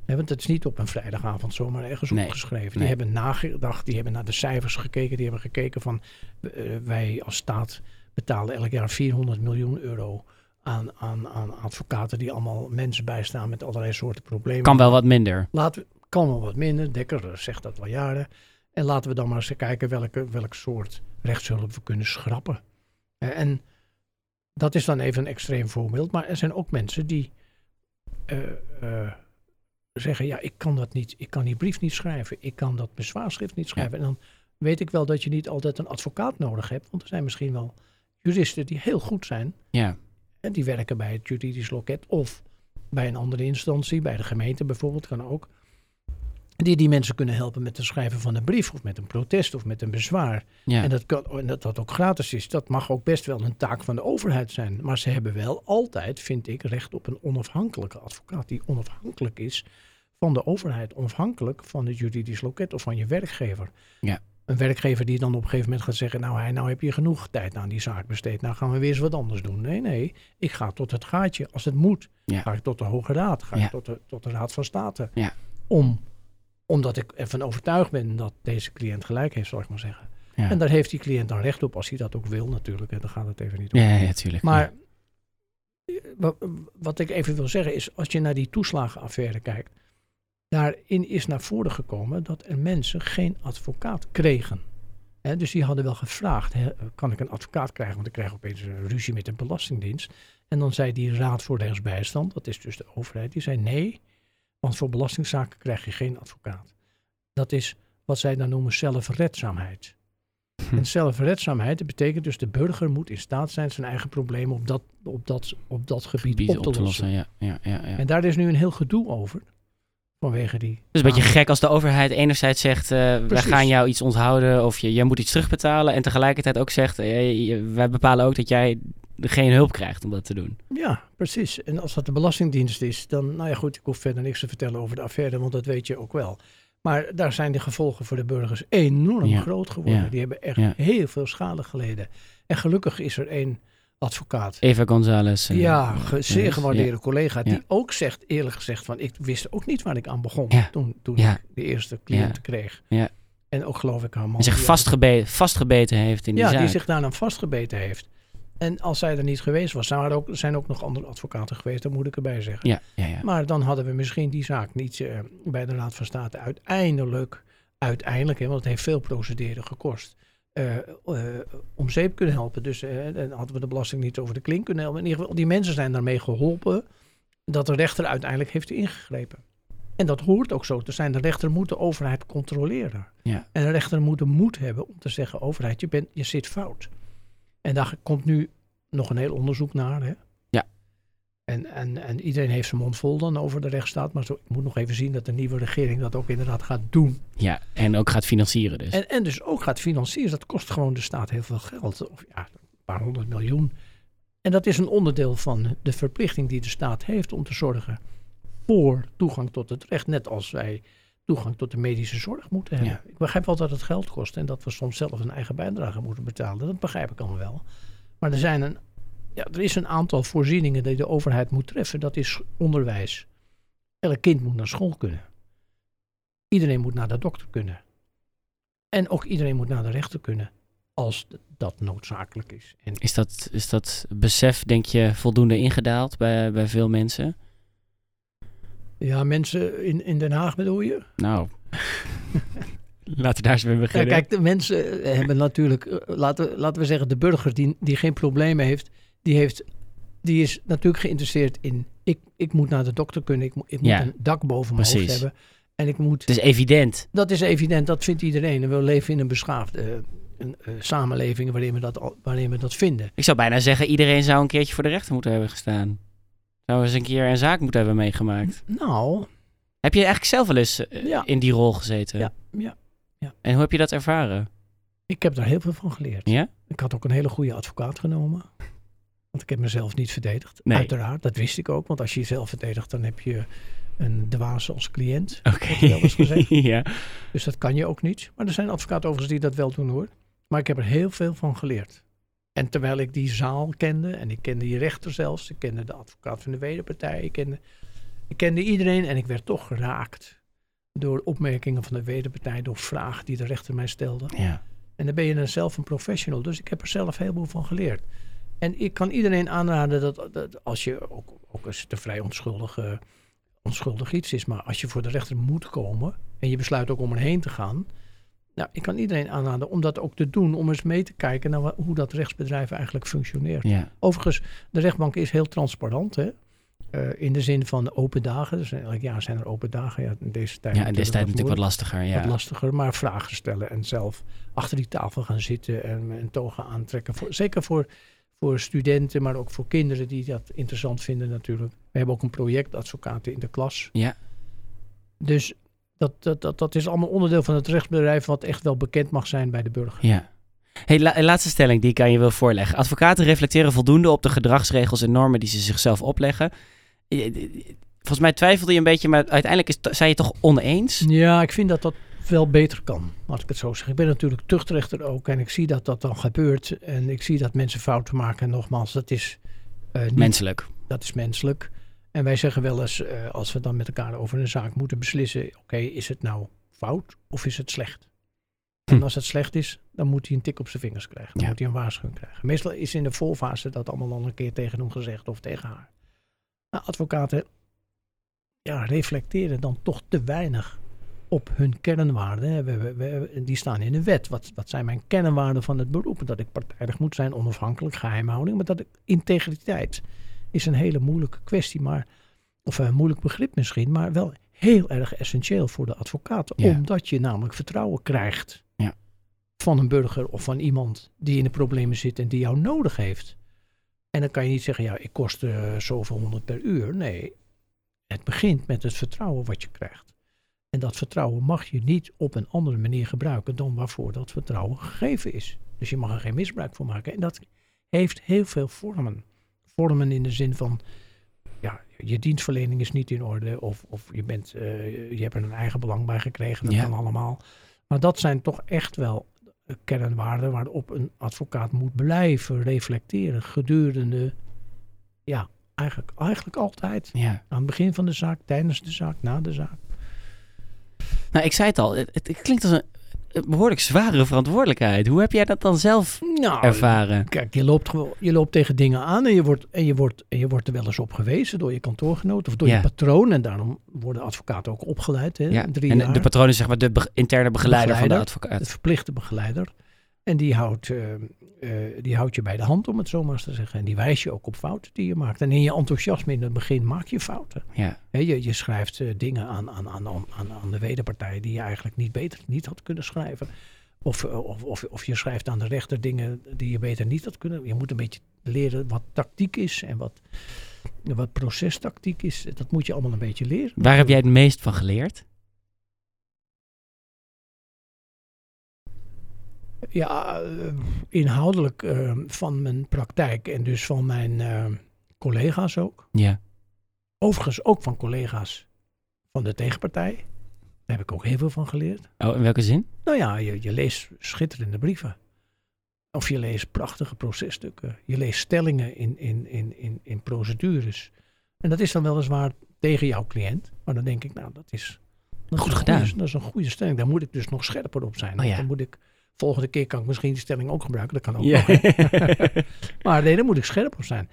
Want het is niet op een vrijdagavond zomaar ergens Nee, opgeschreven. Die nee. hebben nagedacht, die hebben naar de cijfers gekeken. Die hebben gekeken van eh, wij als staat betalen elk jaar 400 miljoen euro aan, aan, aan advocaten die allemaal mensen bijstaan met allerlei soorten problemen. Kan wel wat minder. Laten we, kan wel wat minder. Dekker eh, zegt dat al jaren. En laten we dan maar eens kijken welke, welk soort rechtshulp we kunnen schrappen. Eh, en dat is dan even een extreem voorbeeld. Maar er zijn ook mensen die zeggen: Ja, ik kan dat niet. Ik kan die brief niet schrijven. Ik kan dat bezwaarschrift niet schrijven. En dan weet ik wel dat je niet altijd een advocaat nodig hebt. Want er zijn misschien wel juristen die heel goed zijn. Ja, En die werken bij het juridisch loket of bij een andere instantie, bij de gemeente bijvoorbeeld, kan ook. Die die mensen kunnen helpen met het schrijven van een brief of met een protest of met een bezwaar. ja. En, dat kan, en dat dat ook gratis is, dat mag ook best wel een taak van de overheid zijn. Maar ze hebben wel altijd, vind ik, recht op een onafhankelijke advocaat die onafhankelijk is van de overheid, onafhankelijk van het juridisch loket of van je werkgever. Ja. Een werkgever die dan op een gegeven moment gaat zeggen, nou, hij, nou heb je genoeg tijd aan die zaak besteed, nou gaan we weer eens wat anders doen. Nee, nee, ik ga tot het gaatje als het moet. Ja. Ga ik tot de Hoge Raad, ga ik tot de, tot de Raad van State. Ja. Om, omdat ik ervan overtuigd ben dat deze cliënt gelijk heeft, zal ik maar zeggen. ja. En daar heeft die cliënt dan recht op als hij dat ook wil natuurlijk. En dan gaat het even niet om. ja, ja, ja, tuurlijk. Maar wa- wat ik even wil zeggen is, als je naar die toeslagenaffaire kijkt, daarin is naar voren gekomen dat er mensen geen advocaat kregen. Dus die hadden wel gevraagd, kan ik een advocaat krijgen? Want ik krijg opeens een ruzie met de Belastingdienst. En dan zei die Raad voor Rechtsbijstand, dat is dus de overheid, die zei nee, want voor belastingzaken krijg je geen advocaat. Dat is wat zij dan noemen zelfredzaamheid. Hm. En zelfredzaamheid dat betekent dus de burger moet in staat zijn zijn eigen problemen op dat, op dat, op dat gebied, Gebied op te lossen. Ja, ja, ja, ja. En daar is nu een heel gedoe over. Vanwege die. Het is een beetje gek als de overheid enerzijds zegt, eh, wij gaan jou iets onthouden of je, jij moet iets terugbetalen. En tegelijkertijd ook zegt, eh, wij bepalen ook dat jij geen hulp krijgt om dat te doen. Ja, precies. En als dat de Belastingdienst is, dan, nou ja goed, ik hoef verder niks te vertellen over de affaire, want dat weet je ook wel. Maar daar zijn de gevolgen voor de burgers enorm Ja. groot geworden. Ja. Die hebben echt Ja. heel veel schade geleden. En gelukkig is er één advocaat. Eva González. eh, ja, ge- zeer ja. gewaardeerde collega. Die Ja. ook zegt, eerlijk gezegd, van ik wist ook niet waar ik aan begon. Ja. Toen, toen Ja. ik de eerste cliënt Ja. kreeg. Ja. En ook geloof ik haar man. Zich die- vastgebe vastgebeten heeft in die ja, zaak. die zich daar dan vastgebeten heeft. En als zij er niet geweest was, zouden er ook, zijn ook nog andere advocaten geweest, dat moet ik erbij zeggen. Ja, ja, ja. Maar dan hadden we misschien die zaak niet eh, bij de Raad van State uiteindelijk, uiteindelijk, hè, want het heeft veel procederen gekost, eh, eh, om zeep kunnen helpen. Dus dan hadden we de belasting niet over de klink kunnen helpen. In ieder geval, die mensen zijn daarmee geholpen dat de rechter uiteindelijk heeft ingegrepen. En dat hoort ook zo te zijn. De rechter moet de overheid controleren. Ja. En de rechter moet de moed hebben om te zeggen, overheid, je, bent, je zit fout. En daar komt nu nog een heel onderzoek naar. Hè? Ja. En, en, en iedereen heeft zijn mond vol dan over de rechtsstaat. Maar zo, ik moet nog even zien dat de nieuwe regering dat ook inderdaad gaat doen. ja, en ook gaat financieren dus. En, en dus ook gaat financieren. Dat kost gewoon de staat heel veel geld. Of ja, een paar honderd miljoen. En dat is een onderdeel van de verplichting die de staat heeft om te zorgen voor toegang tot het recht. Net als wij toegang tot de medische zorg moeten hebben. Ik begrijp wel dat het geld kost en dat we soms zelf een eigen bijdrage moeten betalen. Dat begrijp ik allemaal wel. Maar er, zijn een, ja, er is een aantal voorzieningen die de overheid moet treffen. Dat is onderwijs. Elk kind moet naar school kunnen. Iedereen moet naar de dokter kunnen. En ook iedereen moet naar de rechter kunnen. Als dat noodzakelijk is. En Is dat, is dat besef, denk je, voldoende ingedaald bij, bij veel mensen? Ja, mensen in, in Den Haag bedoel je? Nou, laten we daar eens mee Ja, beginnen. kijk, de mensen hebben natuurlijk, eh, laten, laten we zeggen, de burger die, die geen problemen heeft, die, heeft, die is natuurlijk geïnteresseerd in, ik, ik moet naar de dokter kunnen, ik, moet- ik moet Ja, een dak boven mijn hoofd hebben. En ik moet, Het is evident. dat is evident, dat vindt iedereen. En we leven in een beschaafde eh, een, eh, samenleving waarin we, dat, waarin we dat vinden. Ik zou bijna zeggen, iedereen zou een keertje voor de rechter moeten hebben gestaan. Zou eens een keer een zaak moeten hebben meegemaakt. Nou, Heb je eigenlijk zelf wel eens eh, Ja. in die rol gezeten? ja, ja, En hoe heb je dat ervaren? ik heb daar heel veel van geleerd. Ja? Ik had ook een hele goede advocaat genomen. Want ik heb mezelf niet verdedigd. Nee. Uiteraard, dat wist ik ook. Want als je jezelf verdedigt, dan heb je een dwaas als cliënt. Oké. Ja. Dus dat kan je ook niet. Maar er zijn advocaten overigens die dat wel doen hoor. Maar ik heb er heel veel van geleerd. En terwijl ik die zaal kende, en ik kende die rechter zelfs, ik kende de advocaat van de wederpartij, ik kende, Ik kende iedereen en ik werd toch geraakt door opmerkingen van de wederpartij, door vragen die de rechter mij stelde. Ja. En dan ben je dan zelf een professional. Dus ik heb er zelf heel veel van geleerd. En ik kan iedereen aanraden dat, dat als je, ook, ook als het een vrij onschuldige, onschuldig iets is, maar als je voor de rechter moet komen en je besluit ook om erheen te gaan. Nou, ik kan iedereen aanraden om dat ook te doen, om eens mee te kijken naar hoe dat rechtsbedrijf eigenlijk functioneert. Ja. Overigens, de rechtbank is heel transparant, hè. Eh, in de zin van open dagen. Dus elk jaar zijn er open dagen. Ja, in deze tijd ja, in deze tijd natuurlijk wat lastiger. wat Ja. lastiger, maar vragen stellen en zelf achter die tafel gaan zitten en een toga aantrekken. Voor, zeker voor, voor studenten, maar ook voor kinderen die dat interessant vinden natuurlijk. We hebben ook een project advocaten in de klas. Ja. Dus dat, dat, dat, dat is allemaal onderdeel van het rechtsbedrijf wat echt wel bekend mag zijn bij de burger. Ja. Hey, la- laatste stelling die ik aan je wil voorleggen. Advocaten reflecteren voldoende op de gedragsregels en normen die ze zichzelf opleggen. Volgens mij twijfelde je een beetje, maar uiteindelijk is, zei je toch oneens? Ja, ik vind dat dat wel beter kan, als ik het zo zeg. Ik ben natuurlijk tuchtrechter ook en ik zie dat dat dan gebeurt. En ik zie dat mensen fouten maken. En nogmaals, dat is eh, niet Menselijk. Dat is menselijk. En wij zeggen wel eens, eh, als we dan met elkaar over een zaak moeten beslissen, oké, is het nou fout of is het slecht? Hm. En als het slecht is, dan moet hij een tik op zijn vingers krijgen. Dan Ja. moet hij een waarschuwing krijgen. Meestal is in de voorfase dat allemaal al een keer tegen hem gezegd of tegen haar. Nou, advocaten ja, reflecteren dan toch te weinig op hun kernwaarden. hè. We, we- we- die staan in de wet. Wat, wat zijn mijn kernwaarden van het beroep? Dat ik partijdig moet zijn, onafhankelijk, geheimhouding. Maar dat ik integriteit is een hele moeilijke kwestie, maar, of een moeilijk begrip misschien, maar wel heel erg essentieel voor de advocaat. Ja. Omdat je namelijk vertrouwen krijgt Ja. van een burger of van iemand die in de problemen zit en die jou nodig heeft. En dan kan je niet zeggen, ja, ik kost eh, zoveel honderd per uur. Nee, het begint met het vertrouwen wat je krijgt. En dat vertrouwen mag je niet op een andere manier gebruiken dan waarvoor dat vertrouwen gegeven is. Dus je mag er geen misbruik van maken. En dat heeft heel veel vormen. Vormen in de zin van, ja, je dienstverlening is niet in orde. Of, of je, bent, eh, je hebt er een eigen belang bij gekregen. Dat Ja. kan allemaal. Maar dat zijn toch echt wel kernwaarden waarop een advocaat moet blijven reflecteren gedurende, ja, eigenlijk, eigenlijk altijd. Ja. Aan het begin van de zaak, tijdens de zaak, na de zaak. Nou, ik zei het al, het, het klinkt als een behoorlijk zware verantwoordelijkheid. Hoe heb jij dat dan zelf Nou, ervaren? Kijk, je loopt, gewoon, je loopt tegen dingen aan en je, wordt, en, je wordt, en je wordt er wel eens op gewezen door je kantoorgenoot of door Ja. je patroon. En daarom worden advocaten ook opgeleid. Hè, Ja. Drie En de, jaar. de patroon is zeg maar de be- interne begeleider, van de Begeleider. de advocaat. verplichte begeleider. En die houdt, eh, eh, die houdt je bij de hand, om het zo maar eens te zeggen. En die wijst je ook op fouten die je maakt. En in je enthousiasme in het begin maak je fouten. Ja. Hè, je, je schrijft eh, dingen aan, aan, aan, aan, aan de wederpartij die je eigenlijk niet beter niet had kunnen schrijven. Of, of, of, of je schrijft aan de rechter dingen die je beter niet had kunnen. Je moet een beetje leren wat tactiek is en wat, wat procestactiek is. Dat moet je allemaal een beetje leren. Waar heb jij het meest van geleerd? Ja, eh, inhoudelijk eh, van mijn praktijk en dus van mijn eh, collega's ook. Ja. Overigens ook van collega's van de tegenpartij. Daar heb ik ook heel veel van geleerd. Oh, in welke zin? Nou ja, je, je leest schitterende brieven. Of je leest prachtige processtukken. Je leest stellingen in, in, in, in, in procedures. En dat is dan weliswaar tegen jouw cliënt. Maar dan denk ik, nou, dat is, dat Goed is gedaan. goede- dat is een goede stelling. Daar moet ik dus nog scherper op zijn. Oh ja. Dan moet ik, volgende keer kan ik misschien die stelling ook gebruiken. Dat kan ook maar nee, daar moet ik scherp op zijn.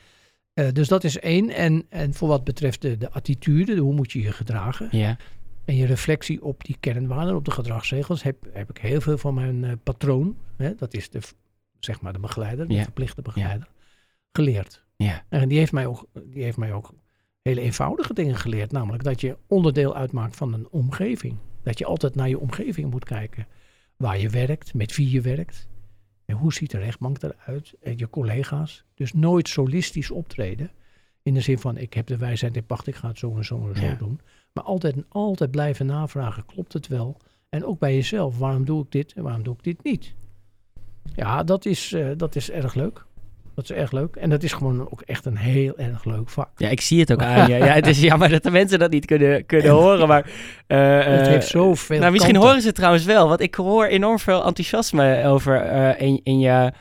Eh, dus dat is één. En, en voor wat betreft de, de attitude, de hoe moet je je gedragen. ja. En je reflectie op die kernwaarden, op de gedragsregels, heb, heb ik heel veel van mijn eh, patroon, hè, dat is de, zeg maar de begeleider, de verplichte begeleider, geleerd. Ja. En die heeft, mij ook, die heeft mij ook hele eenvoudige dingen geleerd, namelijk dat je onderdeel uitmaakt van een omgeving. Dat je altijd naar je omgeving moet kijken. Waar je werkt, met wie je werkt. En hoe ziet de rechtbank eruit? En je collega's. Dus nooit solistisch optreden. In de zin van, ik heb de wijsheid in pacht, ik ga het zo en zo en zo Ja. doen. Maar altijd, altijd blijven navragen, klopt het wel? En ook bij jezelf, waarom doe ik dit en waarom doe ik dit niet? Ja, dat is, eh, dat is erg leuk. Dat is erg leuk. En dat is gewoon ook echt een heel erg leuk vak. Ja, ik zie het ook aan je. Ja, het is jammer dat de mensen dat niet kunnen, kunnen horen, maar... eh, het eh, heeft zoveel Nou, misschien kanten. horen ze het trouwens wel, want ik hoor enorm veel enthousiasme over eh, in, in, je,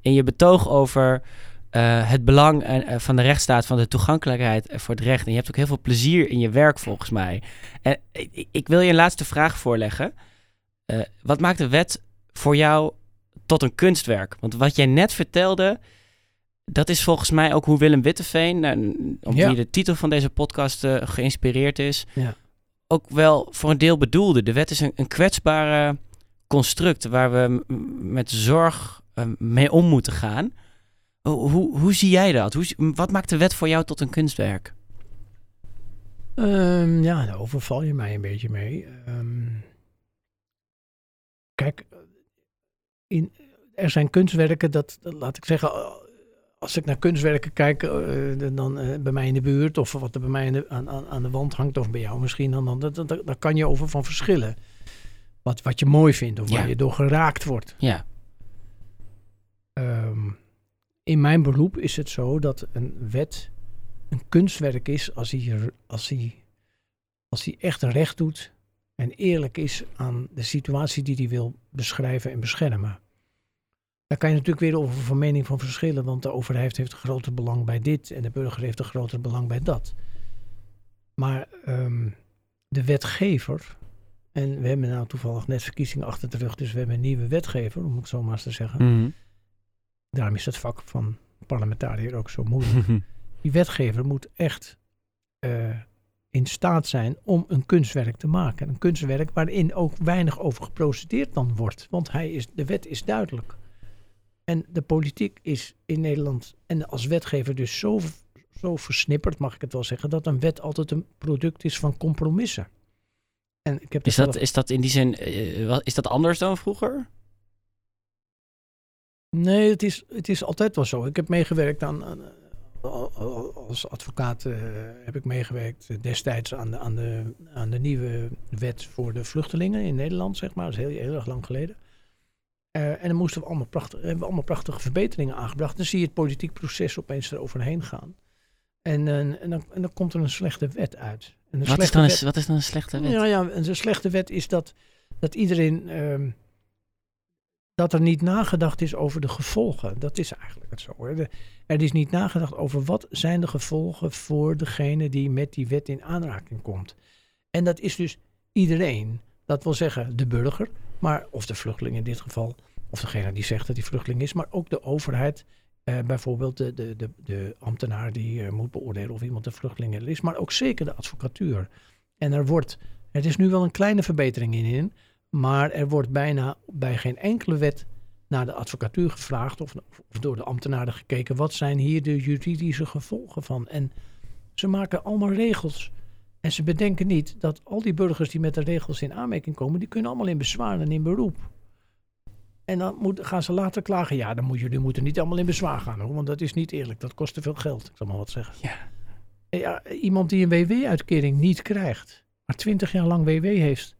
in je betoog over het belang eh, van de rechtsstaat, van de toegankelijkheid voor het recht. En je hebt ook heel veel plezier in je werk volgens mij. En ik, ik wil je een laatste vraag voorleggen. Wat maakt de wet voor jou tot een kunstwerk? Want wat jij net vertelde, dat is volgens mij ook hoe Willem Witteveen, nou, om Ja. wie de titel van deze podcast eh, geïnspireerd is, Ja. ook wel voor een deel bedoelde. De wet is een, een kwetsbare construct waar we met zorg eh, mee om moeten gaan. Hoe, hoe, hoe zie jij dat? Hoe, wat maakt de wet voor jou tot een kunstwerk? Ehm, ja, daar overval je mij een beetje mee. Ehm, kijk, in, er zijn kunstwerken, dat, laat ik zeggen, eh, als ik naar kunstwerken kijk, eh, dan eh, bij mij in de buurt of wat er bij mij in de- aan, aan, de wand hangt, of bij jou misschien, dan, dan, dan, kan je over van verschillen. Wat, wat je mooi vindt of Ja. waar je door geraakt wordt. Ja, Ehm, in mijn beroep is het zo dat een wet een kunstwerk is als hij, als hij, als hij echt recht doet en eerlijk is aan de situatie die hij wil beschrijven en beschermen. Daar kan je natuurlijk weer over van mening van verschillen, want de overheid heeft een groter belang bij dit en de burger heeft een groter belang bij dat. Maar ehm, de wetgever, en we hebben nou toevallig net verkiezingen achter de rug, dus we hebben een nieuwe wetgever, om het zo maar eens te zeggen. Mhm. Daarom is het vak van parlementariër ook zo moeilijk. Die wetgever moet echt eh, in staat zijn om een kunstwerk te maken. Een kunstwerk waarin ook weinig over geprocedeerd dan wordt. Want hij is, de wet is duidelijk. En de politiek is in Nederland en als wetgever dus zo, zo versnipperd, mag ik het wel zeggen, dat een wet altijd een product is van compromissen. En ik heb Is, dat, zelf- is dat in die zin, eh, is dat anders dan vroeger? Nee, het is, het is altijd wel zo. Ik heb meegewerkt aan, al- als advocaat eh, heb ik meegewerkt eh, destijds aan de, aan, de, aan de nieuwe wet voor de vluchtelingen in Nederland, zeg maar. Dat is heel, heel erg lang geleden. Eh, en dan moesten we allemaal, prachtig, hebben we allemaal prachtige verbeteringen aangebracht. Dan zie je het politiek proces opeens eroverheen gaan. En, eh, en, dan, en dan komt er een slechte wet uit. En een Wat is, dan een, wat is dan een slechte wet? ja, ja, en een slechte wet is dat, dat iedereen. ehm, dat er niet nagedacht is over de gevolgen. Dat is eigenlijk het zo. Hè. De- er is niet nagedacht over wat zijn de gevolgen voor degene die met die wet in aanraking komt. En dat is dus iedereen. Dat wil zeggen de burger, maar, of de vluchteling in dit geval, of degene die zegt dat hij vluchteling is, maar ook de overheid. eh, bijvoorbeeld de, de, de, de ambtenaar die eh, moet beoordelen of iemand een vluchteling is, maar ook zeker de advocatuur. En er wordt, het is nu wel een kleine verbetering in, in maar er wordt bijna bij geen enkele wet naar de advocatuur gevraagd of, of door de ambtenaren gekeken, wat zijn hier de juridische gevolgen van? En ze maken allemaal regels. En ze bedenken niet dat al die burgers die met de regels in aanmerking komen, die kunnen allemaal in bezwaar en in beroep. En dan moet, gaan ze later klagen. Ja, dan moet jullie moeten niet allemaal in bezwaar gaan hoor, want dat is niet eerlijk. Dat kost te veel geld. Ik zal maar wat zeggen. Ja. Ja, iemand die een WW-uitkering niet krijgt, maar twintig jaar lang WW heeft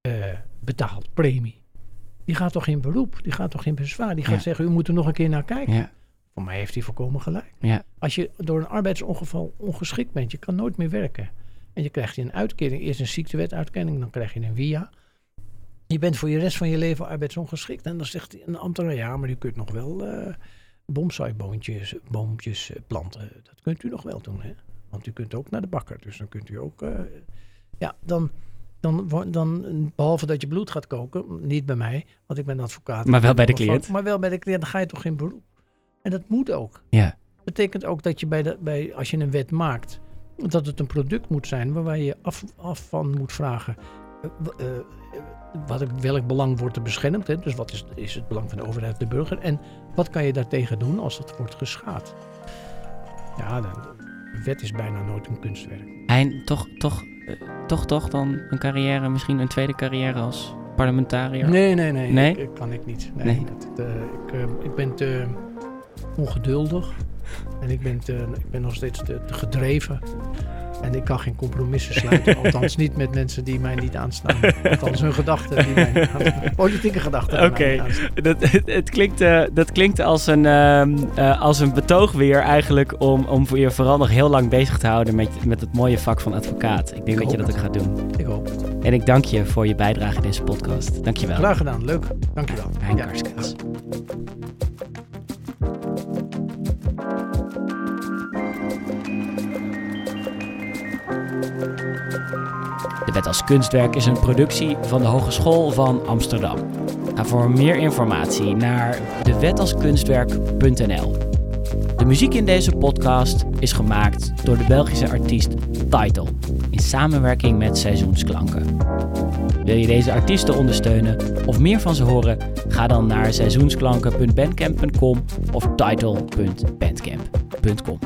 eh, betaald, premie. Die gaat toch in beroep, die gaat toch in bezwaar. Die gaat Ja. zeggen, u moet er nog een keer naar kijken. Ja, Voor mij heeft hij volkomen gelijk. ja. Als je door een arbeidsongeval ongeschikt bent, je kan nooit meer werken. En je krijgt een uitkering, eerst een ziektewetuitkering, dan krijg je een via. Je bent voor je rest van je leven arbeidsongeschikt. En dan zegt een ambtenaar, ja, maar u kunt nog wel eh bonsai-boontjes boompjes, eh, planten. Dat kunt u nog wel doen, hè. Want u kunt ook naar de bakker, dus dan kunt u ook... eh, ja, dan, dan, dan, behalve dat je bloed gaat koken, niet bij mij, want ik ben advocaat. Maar wel bij de Van- cliënt. Maar wel bij de cliënt, dan ga je toch in beroep. En dat moet ook Ja, betekent ook dat je bij de, bij, als je een wet maakt, dat het een product moet zijn waar je af, af van moet vragen. Eh, eh, wat, welk belang wordt er beschermd? Hè? Dus wat is, is het belang van de overheid de burger? En wat kan je daartegen doen als dat wordt geschaad? Ja, de, wet is bijna nooit een kunstwerk. en toch, toch, eh, toch, toch dan een carrière, misschien een tweede carrière als parlementariër? Nee, nee, nee. Nee? Ik, kan ik niet. Nee, Nee. dat, ik, ik ben te ongeduldig. En ik ben, te, ik ben nog steeds te, te gedreven. En ik kan geen compromissen sluiten. Althans niet met mensen die mij niet aanstaan. Althans hun gedachten die mij niet aanstaan. Politieke gedachten Oké. Dat, het, klinkt, eh, dat klinkt als een, eh, als een betoog weer eigenlijk om, om voor je vooral nog heel lang bezig te houden met, met het mooie vak van advocaat. Ik denk Ik dat je dat ook gaat doen. Ik hoop het. En ik dank je voor je bijdrage in deze podcast. Dank je wel. Graag gedaan. Leuk. Dankjewel. Hein Ja. Wet als Kunstwerk is een productie van de Hogeschool van Amsterdam. Ga voor meer informatie naar dewetalskunstwerk.nl. De muziek in deze podcast is gemaakt door de Belgische artiest Title in samenwerking met Seizoensklanken. Wil je deze artiesten ondersteunen of meer van ze horen? Ga dan naar seizoensklanken.bandcamp.com of title.bandcamp.com.